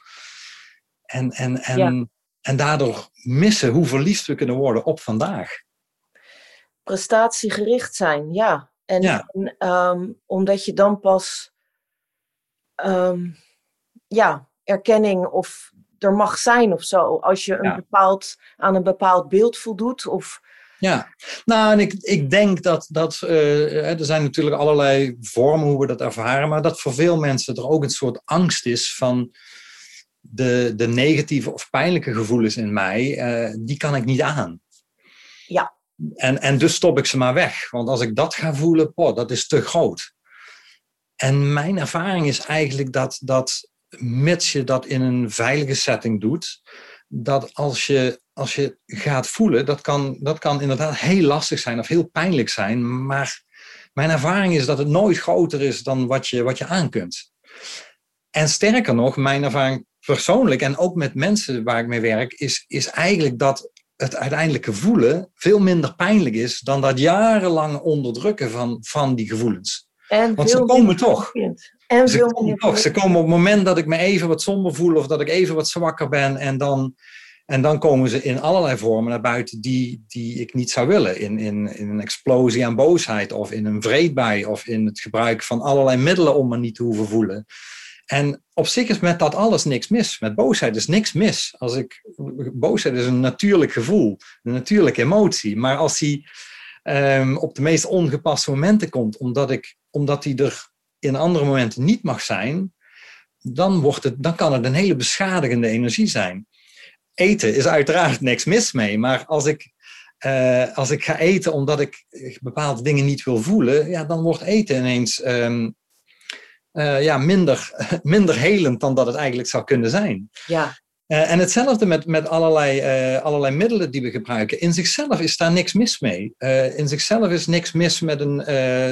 En, en, en, ja. en daardoor missen hoe verliefd we kunnen worden op vandaag. Prestatiegericht zijn, ja. En, ja. en um, omdat je dan pas um, ja, erkenning of er mag zijn of zo. Als je een ja. bepaald, aan een bepaald beeld voldoet. Of... Ja, nou en ik, ik denk dat, dat uh, er zijn natuurlijk allerlei vormen hoe we dat ervaren, maar dat voor veel mensen er ook een soort angst is van de, de negatieve of pijnlijke gevoelens in mij, uh, die kan ik niet aan. Ja. En, en dus stop ik ze maar weg. Want als ik dat ga voelen, poh, dat is te groot. En mijn ervaring is eigenlijk dat, dat mits je dat in een veilige setting doet, dat als je, als je gaat voelen, dat kan, dat kan inderdaad heel lastig zijn of heel pijnlijk zijn. Maar mijn ervaring is dat het nooit groter is dan wat je, wat je aan kunt. En sterker nog, mijn ervaring persoonlijk en ook met mensen waar ik mee werk, is, is eigenlijk dat het uiteindelijke voelen veel minder pijnlijk is dan dat jarenlang onderdrukken van, van die gevoelens. En Want ze komen toch. En ze, komen toch. ze komen op het moment dat ik me even wat somber voel of dat ik even wat zwakker ben. En dan, en dan komen ze in allerlei vormen naar buiten die, die ik niet zou willen. In, in, in een explosie aan boosheid of in een vreedbij of in het gebruik van allerlei middelen om me niet te hoeven voelen. En op zich is met dat alles niks mis. Met boosheid is niks mis. Als ik, boosheid is een natuurlijk gevoel, een natuurlijke emotie. Maar als die um, op de meest ongepaste momenten komt, omdat, ik, omdat die er in andere momenten niet mag zijn, dan, wordt het, dan kan het een hele beschadigende energie zijn. Eten is uiteraard niks mis mee, maar als ik, uh, als ik ga eten omdat ik bepaalde dingen niet wil voelen, ja, dan wordt eten ineens um, uh, ja, minder, minder helend dan dat het eigenlijk zou kunnen zijn. Ja. Uh, en hetzelfde met, met allerlei, uh, allerlei middelen die we gebruiken. In zichzelf is daar niks mis mee. Uh, in zichzelf is niks mis met een,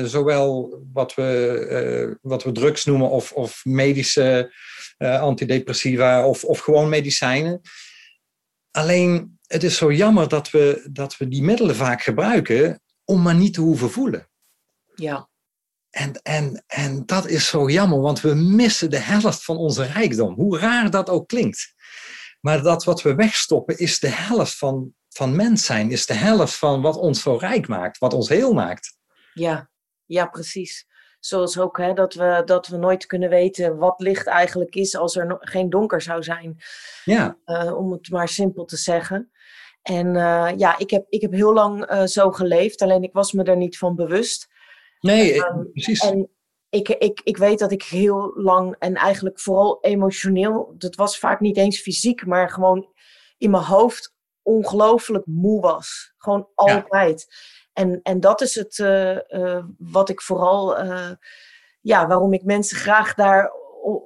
zowel wat we, wat we drugs noemen of, of medische antidepressiva of, of gewoon medicijnen. Alleen het is zo jammer dat we, dat we die middelen vaak gebruiken om maar niet te hoeven voelen. Ja. En, en, en dat is zo jammer, want we missen de helft van onze rijkdom. Hoe raar dat ook klinkt. Maar dat wat we wegstoppen is de helft van, van mens zijn, is de helft van wat ons zo rijk maakt, wat ons heel maakt. Ja, ja precies. Zoals ook hè, dat, we, dat we nooit kunnen weten wat licht eigenlijk is als er no geen donker zou zijn. Ja. Uh, om het maar simpel te zeggen. En uh, ja, ik heb, ik heb heel lang uh, zo geleefd, alleen ik was me er niet van bewust. Nee, um, precies. En ik, ik, ik weet dat ik heel lang en eigenlijk vooral emotioneel, dat was vaak niet eens fysiek, maar gewoon in mijn hoofd ongelooflijk moe was. Gewoon altijd. Ja. En, en dat is het uh, uh, wat ik vooral, uh, ja, waarom ik mensen graag daar.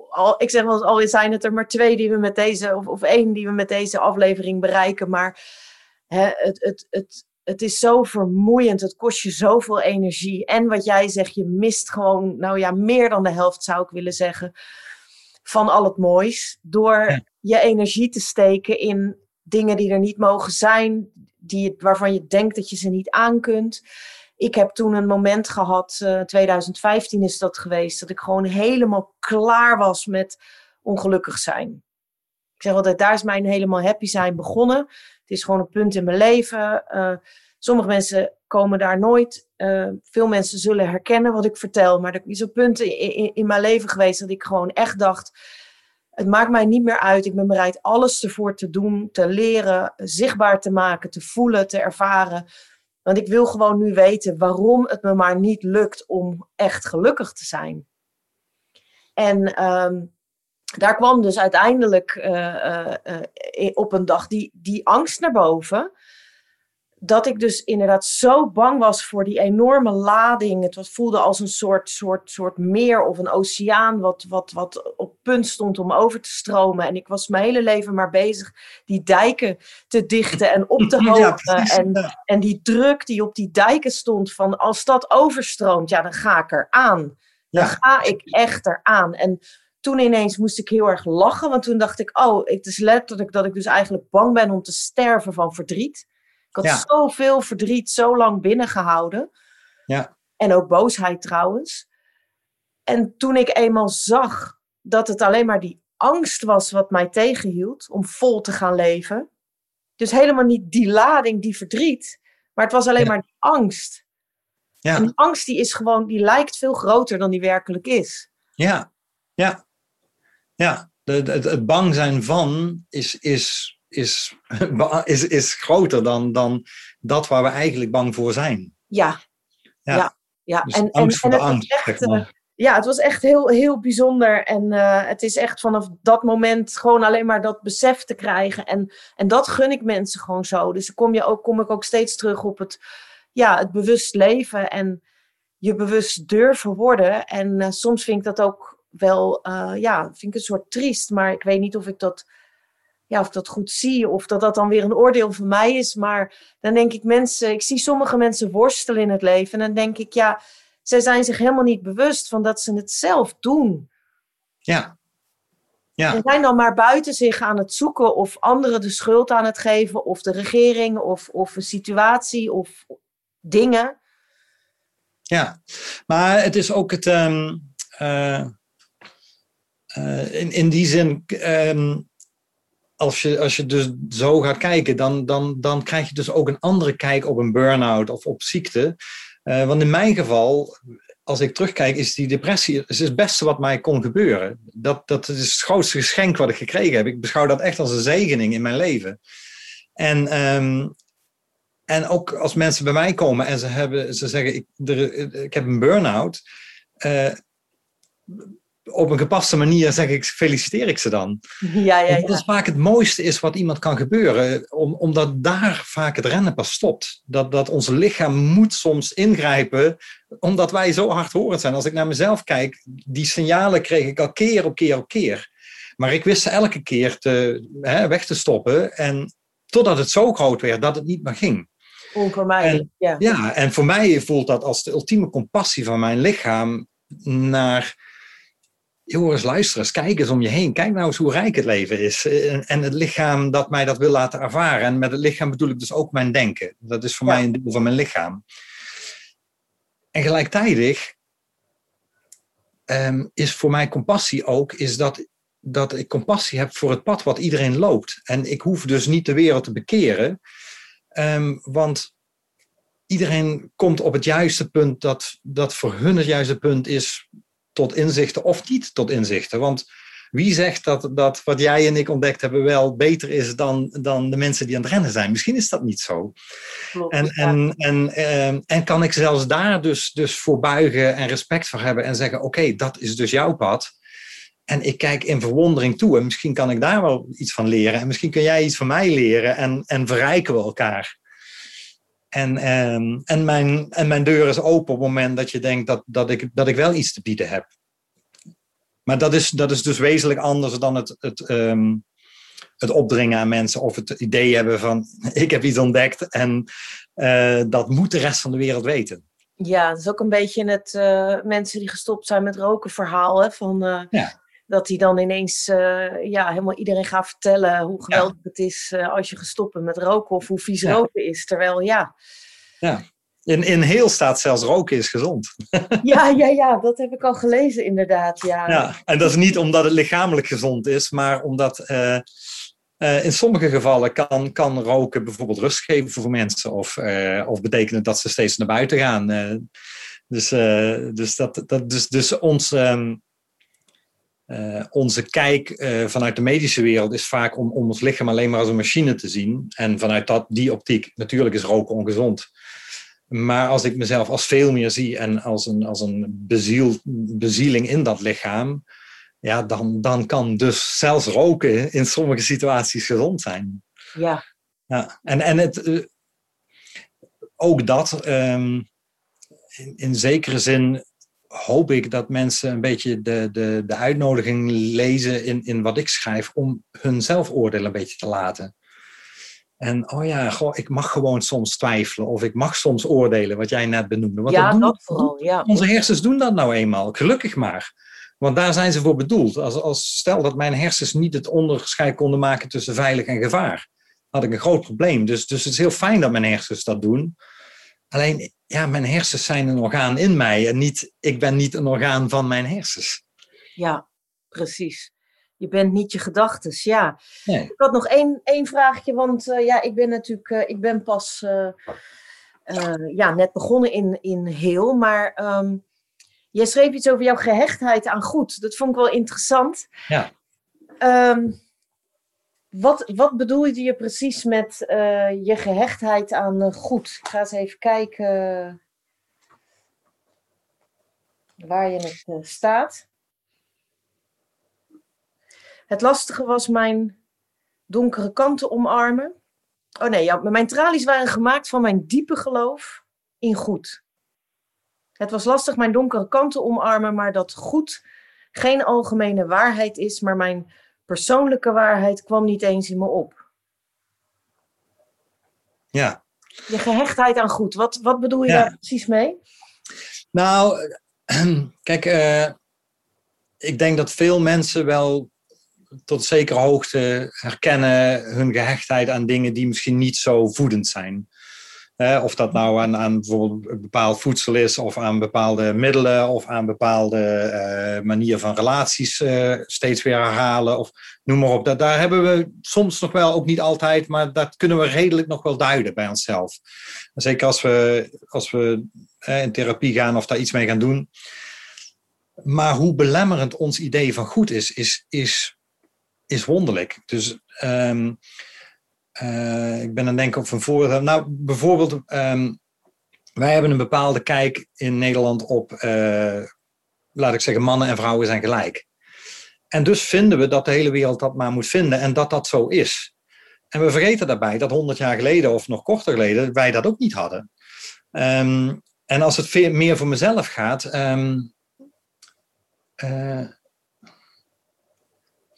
Al, ik zeg wel eens, al zijn het er maar twee die we met deze, of, of één die we met deze aflevering bereiken, maar hè, het, het, het, het is zo vermoeiend. Het kost je zoveel energie. En wat jij zegt, je mist gewoon, nou ja, meer dan de helft zou ik willen zeggen, van al het moois. Door ja. je energie te steken in dingen die er niet mogen zijn, die, waarvan je denkt dat je ze niet aan kunt. Ik heb toen een moment gehad, uh, 2015 is dat geweest, dat ik gewoon helemaal klaar was met ongelukkig zijn. Ik zeg altijd, daar is mijn helemaal happy zijn begonnen. Het is gewoon een punt in mijn leven. Uh, sommige mensen komen daar nooit. Uh, veel mensen zullen herkennen wat ik vertel. Maar er is een punt in, in, mijn leven geweest dat ik gewoon echt dacht. Het maakt mij niet meer uit. Ik ben bereid alles ervoor te doen, te leren, zichtbaar te maken, te voelen, te ervaren. Want ik wil gewoon nu weten waarom het me maar niet lukt om echt gelukkig te zijn. En um, daar kwam dus uiteindelijk uh, uh, op een dag die, die angst naar boven dat ik dus inderdaad zo bang was voor die enorme lading. Het was, voelde als een soort, soort, soort meer of een oceaan wat, wat, wat op punt stond om over te stromen. En ik was mijn hele leven maar bezig die dijken te dichten en op te hopen. en, en die druk die op die dijken stond van als dat overstroomt, ja dan ga ik eraan. Dan ga ik echt eraan. En toen ineens moest ik heel erg lachen, want toen dacht ik, oh, het is letterlijk dat ik dus eigenlijk bang ben om te sterven van verdriet. Ik had zoveel verdriet zo lang binnengehouden. Ja. En ook boosheid trouwens. En toen ik eenmaal zag dat het alleen maar die angst was wat mij tegenhield om vol te gaan leven. Dus helemaal niet die lading, die verdriet. Maar het was alleen maar die angst. Ja. En die angst die is gewoon, die lijkt veel groter dan die werkelijk is. Ja, ja. Ja, het, bang zijn van is, is is, is, is groter dan, dan dat waar we eigenlijk bang voor zijn. Ja, ja, ja. ja. Dus en, angst en, voor de angst, echt, zeg maar. Ja, het was echt heel, heel bijzonder. En uh, het is echt vanaf dat moment gewoon alleen maar dat besef te krijgen. En, en dat gun ik mensen gewoon zo. Dus dan kom, je ook, kom ik ook steeds terug op het, ja, het bewust leven en je bewust durven worden. En uh, soms vind ik dat ook wel, uh, ja, vind ik een soort triest. Maar ik weet niet of ik dat ja, of ik dat goed zie of dat dat dan weer een oordeel van mij is. Maar dan denk ik mensen, ik zie sommige mensen worstelen in het leven. En dan denk ik, ja, zij zijn zich helemaal niet bewust van dat ze het zelf doen. Ja. ja. En zijn dan maar buiten zich aan het zoeken of anderen de schuld aan het geven. Of de regering of, of een situatie of dingen. Ja, maar het is ook het. Um, uh, uh, in, in die zin. Um, als je, als je dus zo gaat kijken, dan, dan, dan krijg je dus ook een andere kijk op een burn-out of op ziekte. Uh, want in mijn geval, als ik terugkijk, is die depressie is het beste wat mij kon gebeuren. Dat, dat is het grootste geschenk wat ik gekregen heb. Ik beschouw dat echt als een zegening in mijn leven. En, um, en ook als mensen bij mij komen en ze, hebben, ze zeggen: Ik, ik heb een burn-out. Uh, op een gepaste manier zeg ik, feliciteer ik ze dan. Ja, ja, ja. Dat is vaak het mooiste is wat iemand kan gebeuren, om, omdat daar vaak het rennen pas stopt. Dat, dat ons lichaam moet soms ingrijpen, omdat wij zo hardhorend zijn. Als ik naar mezelf kijk, die signalen kreeg ik al keer op keer op keer. Maar ik wist ze elke keer te, hè, weg te stoppen, en totdat het zo groot werd dat het niet meer ging. Onvermijdelijk, ja. Ja, en voor mij voelt dat als de ultieme compassie van mijn lichaam naar Joris, luister eens, kijk eens om je heen. Kijk nou eens hoe rijk het leven is. Eh, en het lichaam dat mij dat wil laten ervaren. En met het lichaam bedoel ik dus ook mijn denken. Dat is voor mij een deel van mijn lichaam. En gelijktijdig um, is voor mij compassie ook, is dat, dat ik compassie heb voor het pad wat iedereen loopt. En ik hoef dus niet de wereld te bekeren. Um, want iedereen komt op het juiste punt dat, dat voor hun het juiste punt is tot inzichten of niet tot inzichten. Want wie zegt dat, dat wat jij en ik ontdekt hebben wel beter is dan, dan de mensen die aan het rennen zijn? Misschien is dat niet zo. Klopt, en, en, en, en, en kan ik zelfs daar dus, dus voor buigen en respect voor hebben en zeggen: Oké, dat is dus jouw pad. En ik kijk in verwondering toe. En misschien kan ik daar wel iets van leren. En misschien kun jij iets van mij leren. En, en verrijken we elkaar. En, en, ehm, en, mijn, en mijn deur is open op het moment dat je denkt dat, dat, ik, dat ik wel iets te bieden heb. Maar dat is, dat is dus wezenlijk anders dan het, het, um, het opdringen aan mensen of het idee hebben van ik heb iets ontdekt en uh, dat moet de rest van de wereld weten. Ja, dat is ook een beetje het uh, mensen die gestopt zijn met roken verhaal. Hè, van, uh, ja dat hij dan ineens uh, ja, helemaal iedereen gaat vertellen hoe geweldig het is uh, als je gestopt met roken of hoe vies roken is. Terwijl ja. Ja, in, in heel staat zelfs roken is gezond. ja, ja, ja, dat heb ik al gelezen inderdaad. Ja. ja, en dat is niet omdat het lichamelijk gezond is, maar omdat uh, in sommige gevallen kan, kan roken bijvoorbeeld rust geven voor mensen of, of betekenen dat ze steeds naar buiten gaan. dus, dus, dat, dat, dus, dus ons. Um, uh, onze kijk uh, vanuit de medische wereld is vaak om, om ons lichaam alleen maar als een machine te zien. En vanuit dat, die optiek, natuurlijk is roken ongezond. Maar als ik mezelf als veel meer zie en als een, als een beziel, bezieling in dat lichaam, ja, dan, dan kan dus zelfs roken in sommige situaties gezond zijn. Ja. ja. En, en het, eh, ook dat, ehm, in, in zekere zin hoop ik dat mensen een beetje de, de, de uitnodiging lezen in, in wat ik schrijf om hun zelfoordeel een beetje te laten. En oh ja, goh, ik mag gewoon soms twijfelen of ik mag soms oordelen, wat jij net benoemde. Want ja, dat, dat vooral. Ja. Onze hersens doen dat nou eenmaal, gelukkig maar. Want daar zijn ze voor bedoeld. Als, als stel dat mijn hersens niet het onderscheid konden maken tussen veilig en gevaar, had ik een groot probleem. Dus, dus het is heel fijn dat mijn hersens dat doen. Alleen, ja, mijn hersens zijn een orgaan in mij en niet, ik ben niet een orgaan van mijn hersens. Ja, precies. Je bent niet je gedachtes, ja. Nee. Ik had nog één, één vraagje, want uh, ja, ik ben natuurlijk, uh, ik ben pas uh, ja, net begonnen in, in heel, maar um, jij schreef iets over jouw gehechtheid aan goed. Dat vond ik wel interessant. Ja. Um, wat, wat bedoel je precies met je gehechtheid aan goed? Ik ga eens even kijken waar je het staat. Het lastige was mijn donkere kanten omarmen. Oh nee, ja, mijn tralies waren gemaakt van mijn diepe geloof in goed. Het was lastig mijn donkere kanten omarmen, maar dat goed geen algemene waarheid is, maar mijn persoonlijke waarheid kwam niet eens in me op. Ja. Je gehechtheid aan goed, wat, wat bedoel je ja. daar precies mee? Nou, kijk, uh, ik denk dat veel mensen wel tot zekere hoogte herkennen hun gehechtheid aan dingen die misschien niet zo voedend zijn. Of dat nou aan, aan bijvoorbeeld bepaald voedsel is, of aan bepaalde middelen, of aan bepaalde uh, manier van relaties uh, steeds weer herhalen, of noem maar op. Dat, daar hebben we soms nog wel, ook niet altijd, maar dat kunnen we redelijk nog wel duiden bij onszelf. Zeker als we, als we in therapie gaan of daar iets mee gaan doen. Maar hoe belemmerend ons idee van goed is, is, is is wonderlijk. Dus um, uh, ik ben aan het denken op een voorbeeld. Nou, bijvoorbeeld, um, wij hebben een bepaalde kijk in Nederland op, uh, laat ik zeggen, mannen en vrouwen zijn gelijk. En dus vinden we dat de hele wereld dat maar moet vinden en dat dat zo is. En we vergeten daarbij dat 100 jaar geleden of nog korter geleden wij dat ook niet hadden. Um, en als het meer voor mezelf gaat, um, uh,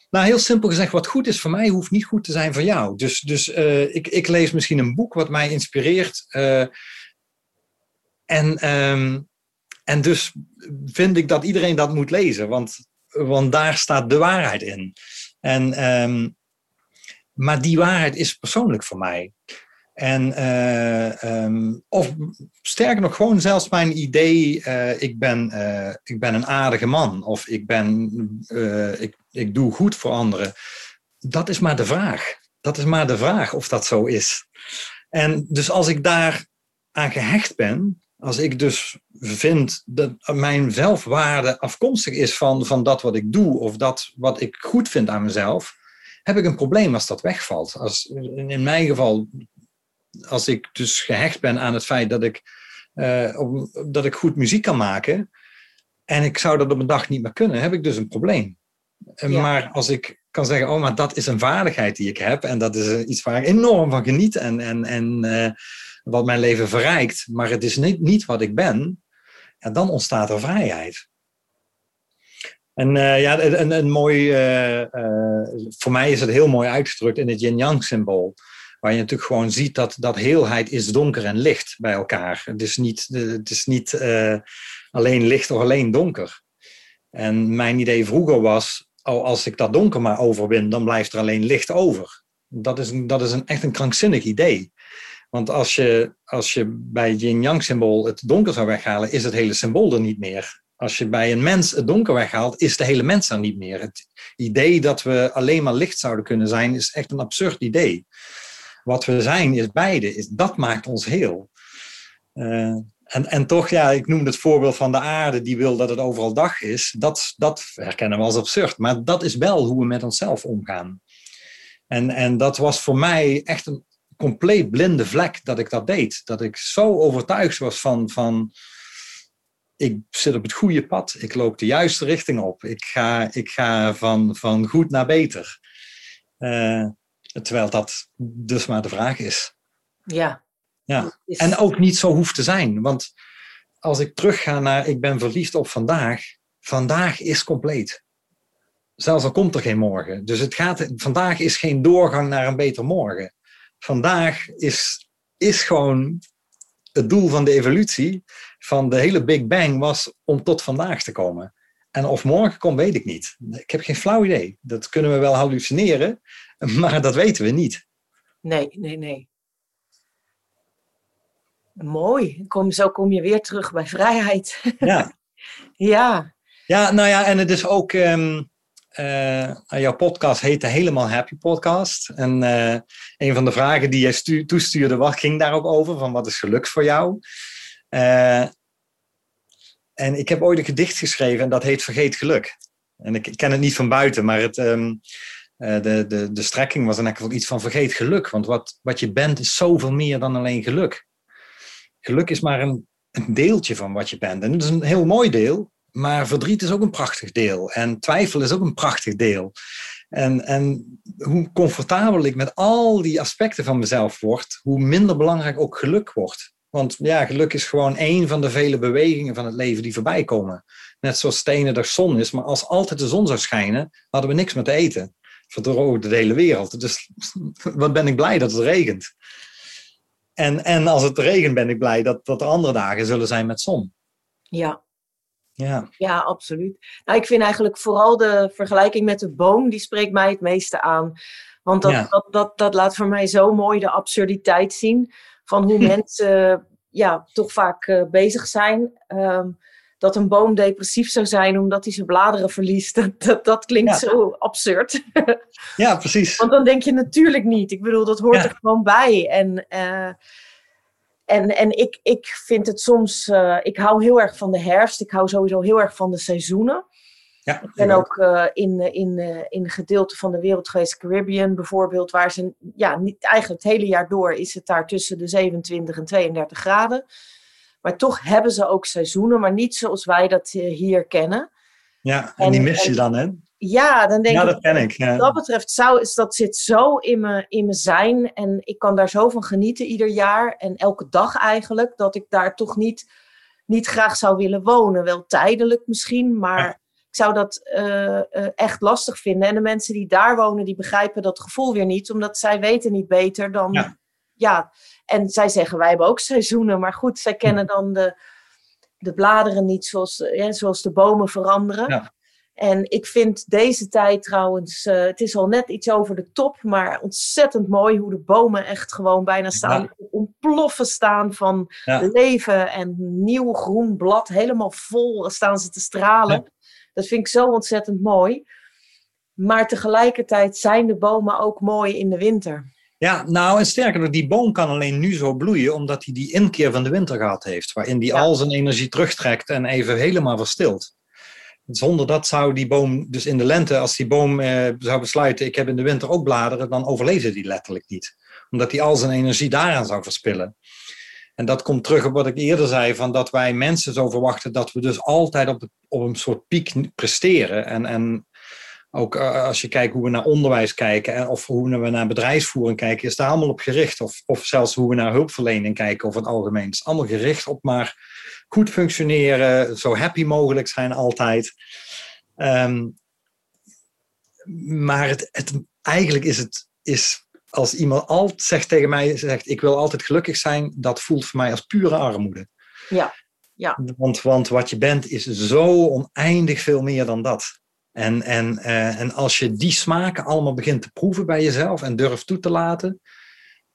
nou, heel simpel gezegd, wat goed is voor mij, hoeft niet goed te zijn voor jou. Dus, dus uh, ik, ik lees misschien een boek wat mij inspireert. Uh, en, um, en dus vind ik dat iedereen dat moet lezen, want, want daar staat de waarheid in. En, um, maar die waarheid is persoonlijk voor mij. En, uh, um, of sterker nog, gewoon zelfs mijn idee, uh, ik, ben, uh, ik ben een aardige man of ik, ben, ik, ik doe goed voor anderen. Dat is maar de vraag. Dat is maar de vraag of dat zo is. En dus als ik daar aan gehecht ben, als ik dus vind dat mijn zelfwaarde afkomstig is van, van dat wat ik doe of dat wat ik goed vind aan mezelf, heb ik een probleem als dat wegvalt. Als, in mijn geval als ik dus gehecht ben aan het feit dat ik, uh, op, dat ik goed muziek kan maken en ik zou dat op een dag niet meer kunnen, heb ik dus een probleem. Ja. Maar als ik kan zeggen, oh, maar dat is een vaardigheid die ik heb en dat is iets waar ik enorm van geniet en, en, en uh, wat mijn leven verrijkt, maar het is niet, niet wat ik ben, dan ontstaat er vrijheid. En uh, ja, een, een mooi, voor mij is het heel mooi uitgedrukt in het yin-yang symbool. Waar je natuurlijk gewoon ziet dat, dat heelheid is donker en licht bij elkaar. Het is niet, het is niet uh, alleen licht of alleen donker. En mijn idee vroeger was, oh, als ik dat donker maar overwin, dan blijft er alleen licht over. Dat is, dat is een, echt een krankzinnig idee. Want als je, als je bij het yin-yang symbool het donker zou weghalen, is het hele symbool er niet meer. Als je bij een mens het donker weghaalt, is de hele mens er niet meer. Het idee dat we alleen maar licht zouden kunnen zijn, is echt een absurd idee wat we zijn is beide. Is, dat maakt ons heel. Uh, en, en toch, ja, ik noem het voorbeeld van de aarde die wil dat het overal dag is. Dat, dat herkennen we als absurd. Maar dat is wel hoe we met onszelf omgaan. En, en dat was voor mij echt een compleet blinde vlek dat ik dat deed. Dat ik zo overtuigd was van, van ik zit op het goede pad. Ik loop de juiste richting op. Ik ga, ik ga van, van goed naar beter. Uh, terwijl dat dus maar de vraag is. Ja. ja. En ook niet zo hoeft te zijn. Want als ik terugga naar ik ben verliefd op vandaag. Vandaag is compleet. Zelfs al komt er geen morgen. Dus het gaat, vandaag is geen doorgang naar een beter morgen. Vandaag is, is gewoon het doel van de evolutie van de hele Big Bang was om tot vandaag te komen. En of morgen komt, weet ik niet. Ik heb geen flauw idee. Dat kunnen we wel hallucineren, maar dat weten we niet. Nee, nee, nee. Mooi. Kom, zo kom je weer terug bij vrijheid. Ja. ja. Ja, nou ja, en het is ook. Um, uh, jouw podcast heette Helemaal Happy Podcast. En uh, een van de vragen die jij toestuurde, wat ging daar ook over? Van wat is geluk voor jou? Uh, en ik heb ooit een gedicht geschreven en dat heet Vergeet Geluk. En ik, ken het niet van buiten, maar het, um, de, de, de strekking was elk geval iets van vergeet geluk. Want wat, wat je bent is zoveel meer dan alleen geluk. Geluk is maar een, een deeltje van wat je bent. En het is een heel mooi deel, maar verdriet is ook een prachtig deel. En twijfel is ook een prachtig deel. En, en hoe comfortabel ik met al die aspecten van mezelf word, hoe minder belangrijk ook geluk wordt. Want ja, geluk is gewoon één van de vele bewegingen van het leven die voorbij komen. Net zoals stenen de zon is, maar als altijd de zon zou schijnen, hadden we niks meer te eten. Verdroogde de hele wereld. Dus wat ben ik blij dat het regent. En, en als het regent ben ik blij dat, dat er andere dagen zullen zijn met zon. Ja. Ja. ja, absoluut. Nou, ik vind eigenlijk vooral de vergelijking met de boom, die spreekt mij het meeste aan. Want dat, dat, dat, dat laat voor mij zo mooi de absurditeit zien van hoe mensen ja, toch vaak uh, bezig zijn. Um, dat een boom depressief zou zijn omdat hij zijn bladeren verliest. Dat, dat, dat klinkt zo absurd. ja, precies. Want dan denk je natuurlijk niet. Ik bedoel, dat hoort er gewoon bij. En, uh, en, en ik, ik vind het soms. Uh, ik hou heel erg van de herfst. Ik hou sowieso heel erg van de seizoenen. Ja, ik ben ook uh, in, in, in een gedeelte van de wereld geweest, Caribbean bijvoorbeeld, waar ze ja, niet, eigenlijk het hele jaar door is het daar tussen de 27 en 32 graden. Maar toch hebben ze ook seizoenen, maar niet zoals wij dat uh, hier kennen. Ja, en, en die mis je en, dan, hè? Ja, dan denk ja, ik. dat ken ik. Ja. Wat dat betreft, zou, is, dat zit zo in mijn, in mijn zijn. En ik kan daar zo van genieten ieder jaar. En elke dag eigenlijk. Dat ik daar toch niet, niet graag zou willen wonen. Wel tijdelijk misschien, maar. Ja zou dat uh, uh, echt lastig vinden. En de mensen die daar wonen, die begrijpen dat gevoel weer niet, omdat zij weten niet beter dan. Ja. En zij zeggen, wij hebben ook seizoenen, maar goed, zij kennen dan de, de bladeren niet zoals, ja, zoals de bomen veranderen. Ja. En ik vind deze tijd trouwens, uh, het is al net iets over de top, maar ontzettend mooi hoe de bomen echt gewoon bijna staan, Ja. ontploffen staan van Ja. leven en nieuw groen blad, helemaal vol staan ze te stralen. Dat vind ik zo ontzettend mooi. Maar tegelijkertijd zijn de bomen ook mooi in de winter. Ja, nou en sterker nog, die boom kan alleen nu zo bloeien omdat hij die inkeer van de winter gehad heeft. Waarin hij Ja. al zijn energie terugtrekt en even helemaal verstilt. Zonder dat zou die boom, dus in de lente, als die boom eh, zou besluiten, ik heb in de winter ook bladeren, dan overleefde die letterlijk niet. Omdat hij al zijn energie daaraan zou verspillen. En dat komt terug op wat ik eerder zei, van dat wij mensen zo verwachten dat we dus altijd op, de, op een soort piek presteren. En, en ook uh, als je kijkt hoe we naar onderwijs kijken, en of hoe we naar bedrijfsvoering kijken, is daar allemaal op gericht. Of, of zelfs hoe we naar hulpverlening kijken over het algemeen. Het is allemaal gericht op maar goed functioneren, zo happy mogelijk zijn altijd. Um, maar het, het, eigenlijk is het, is als iemand altijd zegt tegen mij, zegt ik wil altijd gelukkig zijn, dat voelt voor mij als pure armoede. Ja, ja. Want, want wat je bent is zo oneindig veel meer dan dat. En, en, uh, en als je die smaken allemaal begint te proeven bij jezelf en durft toe te laten,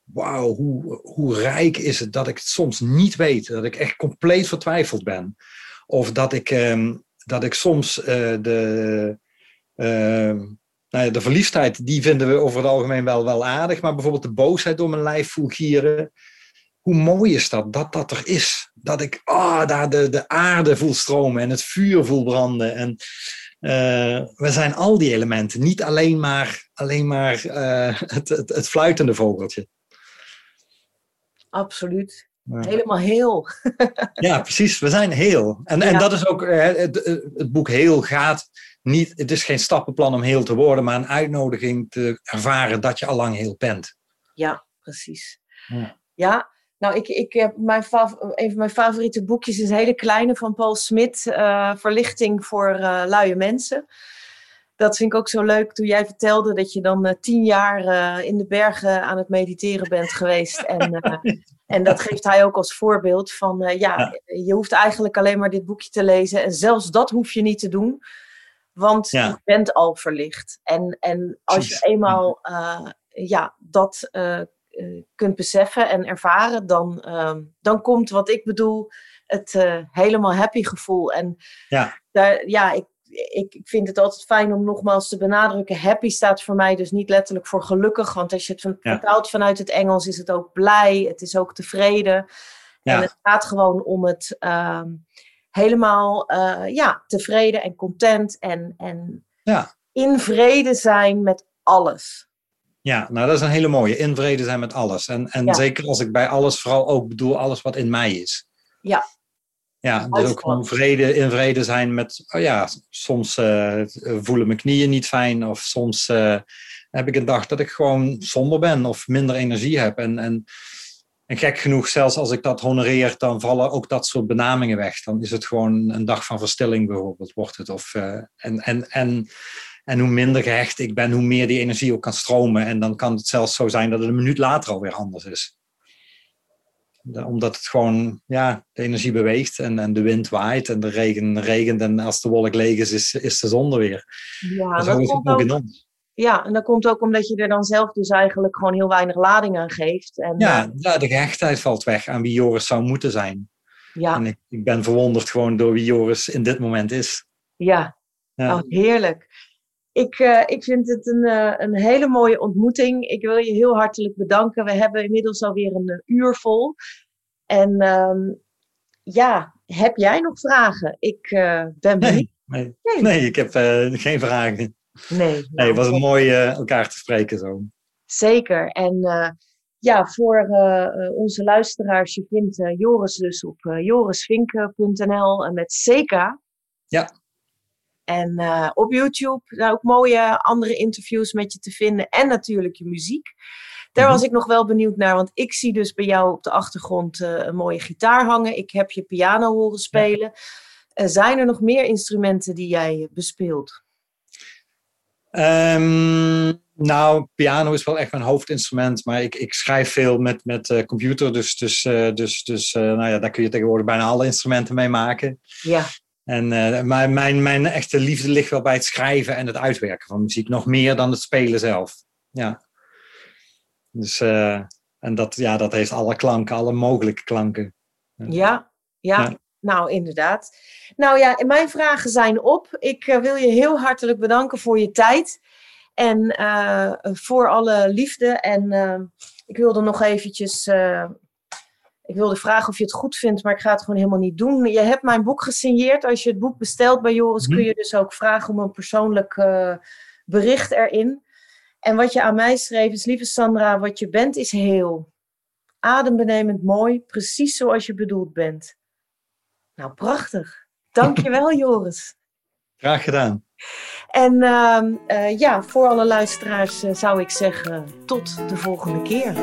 wauw, hoe, hoe rijk is het dat ik het soms niet weet, dat ik echt compleet vertwijfeld ben. Of dat ik, um, dat ik soms uh, de, uh, nou de verliefdheid, die vinden we over het algemeen wel, wel aardig. Maar bijvoorbeeld de boosheid door mijn lijf voel gieren. Hoe mooi is dat, dat dat er is. Dat ik oh, daar de, de aarde voel stromen en het vuur voel branden. En uh, we zijn al die elementen. Niet alleen maar, alleen maar uh, het, het, het fluitende vogeltje. Absoluut. Helemaal heel. ja, precies. We zijn heel. En, en dat is ook, het, het boek Heel gaat niet, het is geen stappenplan om heel te worden, maar een uitnodiging te ervaren dat je al lang heel bent. Ja, precies. Ja, ja nou, ik, ik heb mijn een van mijn favoriete boekjes is een hele kleine van Paul Smit, uh, Verlichting voor uh, luie mensen. Dat vind ik ook zo leuk toen jij vertelde dat je dan uh, tien jaar in de bergen aan het mediteren bent geweest. En, en dat geeft hij ook als voorbeeld van, ja, ja, je hoeft eigenlijk alleen maar dit boekje te lezen. En zelfs dat hoef je niet te doen, want je bent al verlicht. En, en als je eenmaal ja, dat eh, kunt beseffen en ervaren, dan, ehm, dan komt wat ik bedoel, het uh, helemaal happy gevoel. En ja, daar, ja ik, ik, ik vind het altijd fijn om nogmaals te benadrukken. Happy staat voor mij dus niet letterlijk voor gelukkig. Want als je het vertaalt vanuit het Engels, is het ook blij. Het is ook tevreden. Ja. En het gaat gewoon om het uh, helemaal uh, ja, tevreden en content. En, en ja. in vrede zijn met alles. Ja, nou dat is een hele mooie. In vrede zijn met alles. En, en zeker als ik bij alles vooral ook bedoel alles wat in mij is. Ja. Ja, dus ook gewoon vrede, in vrede zijn met, oh ja, soms uh, voelen mijn knieën niet fijn of soms uh, heb ik een dag dat ik gewoon somber ben of minder energie heb. En, en, en gek genoeg, zelfs als ik dat honoreer, dan vallen ook dat soort benamingen weg. Dan is het gewoon een dag van verstilling bijvoorbeeld, wordt het. Of, uh, en, en, en en hoe minder gehecht ik ben, hoe meer die energie ook kan stromen. En dan kan het zelfs zo zijn dat het een minuut later alweer anders is. Omdat het gewoon, ja, de energie beweegt en, en de wind waait en de regen regent. En als de wolk leeg is, is, is de zon er weer. Ja, en zo is het ook in ons. Ja, en dat komt ook omdat je er dan zelf dus eigenlijk gewoon heel weinig lading aan geeft. En, ja, eh, ja, de gehechtheid valt weg aan wie Joris zou moeten zijn. Ja. En ik, ik ben verwonderd gewoon door wie Joris in dit moment is. Ja, ja. Oh, heerlijk. Ik, uh, ik vind het een, uh, een hele mooie ontmoeting. Ik wil je heel hartelijk bedanken. We hebben inmiddels alweer een uh, uur vol. En um, ja, heb jij nog vragen? Ik ben benieuwd. Nee, nee. nee, ik heb geen vragen. Nee, nee, nou, het was een mooi elkaar te spreken zo. Zeker. En ja, voor onze luisteraars, je vindt Joris dus op jorisvinken.nl met CK. Ja. En uh, op YouTube zijn ook mooie andere interviews met je te vinden. En natuurlijk je muziek. Daar was mhm. ik nog wel benieuwd naar, want ik zie dus bij jou op de achtergrond uh, een mooie gitaar hangen. Ik heb je piano horen spelen. Uh, zijn er nog meer instrumenten die jij bespeelt? Um, nou, piano is wel echt mijn hoofdinstrument, maar ik, ik schrijf veel met, met computer. Dus, dus, dus, dus nou ja, daar kun je tegenwoordig bijna alle instrumenten mee maken. Ja. En uh, mijn, mijn, mijn echte liefde ligt wel bij het schrijven en het uitwerken van muziek. Nog meer dan het spelen zelf. Ja. Dus, uh, en dat, ja, dat heeft alle klanken, alle mogelijke klanken. Ja, ja, nou inderdaad. Nou ja, mijn vragen zijn op. Ik uh, wil je heel hartelijk bedanken voor je tijd. En voor alle liefde. En ik wilde nog eventjes ik wilde vragen of je het goed vindt, maar ik ga het gewoon helemaal niet doen. Je hebt mijn boek gesigneerd. Als je het boek bestelt bij Joris, kun mhm. je dus ook vragen om een persoonlijk uh, bericht erin. En wat je aan mij schreef is, lieve Sandra, wat je bent is heel. Adembenemend mooi, precies zoals je bedoeld bent. Nou, prachtig. Dankjewel, Joris. Graag gedaan. En uh, uh, ja, voor alle luisteraars uh, zou ik zeggen, tot de volgende keer.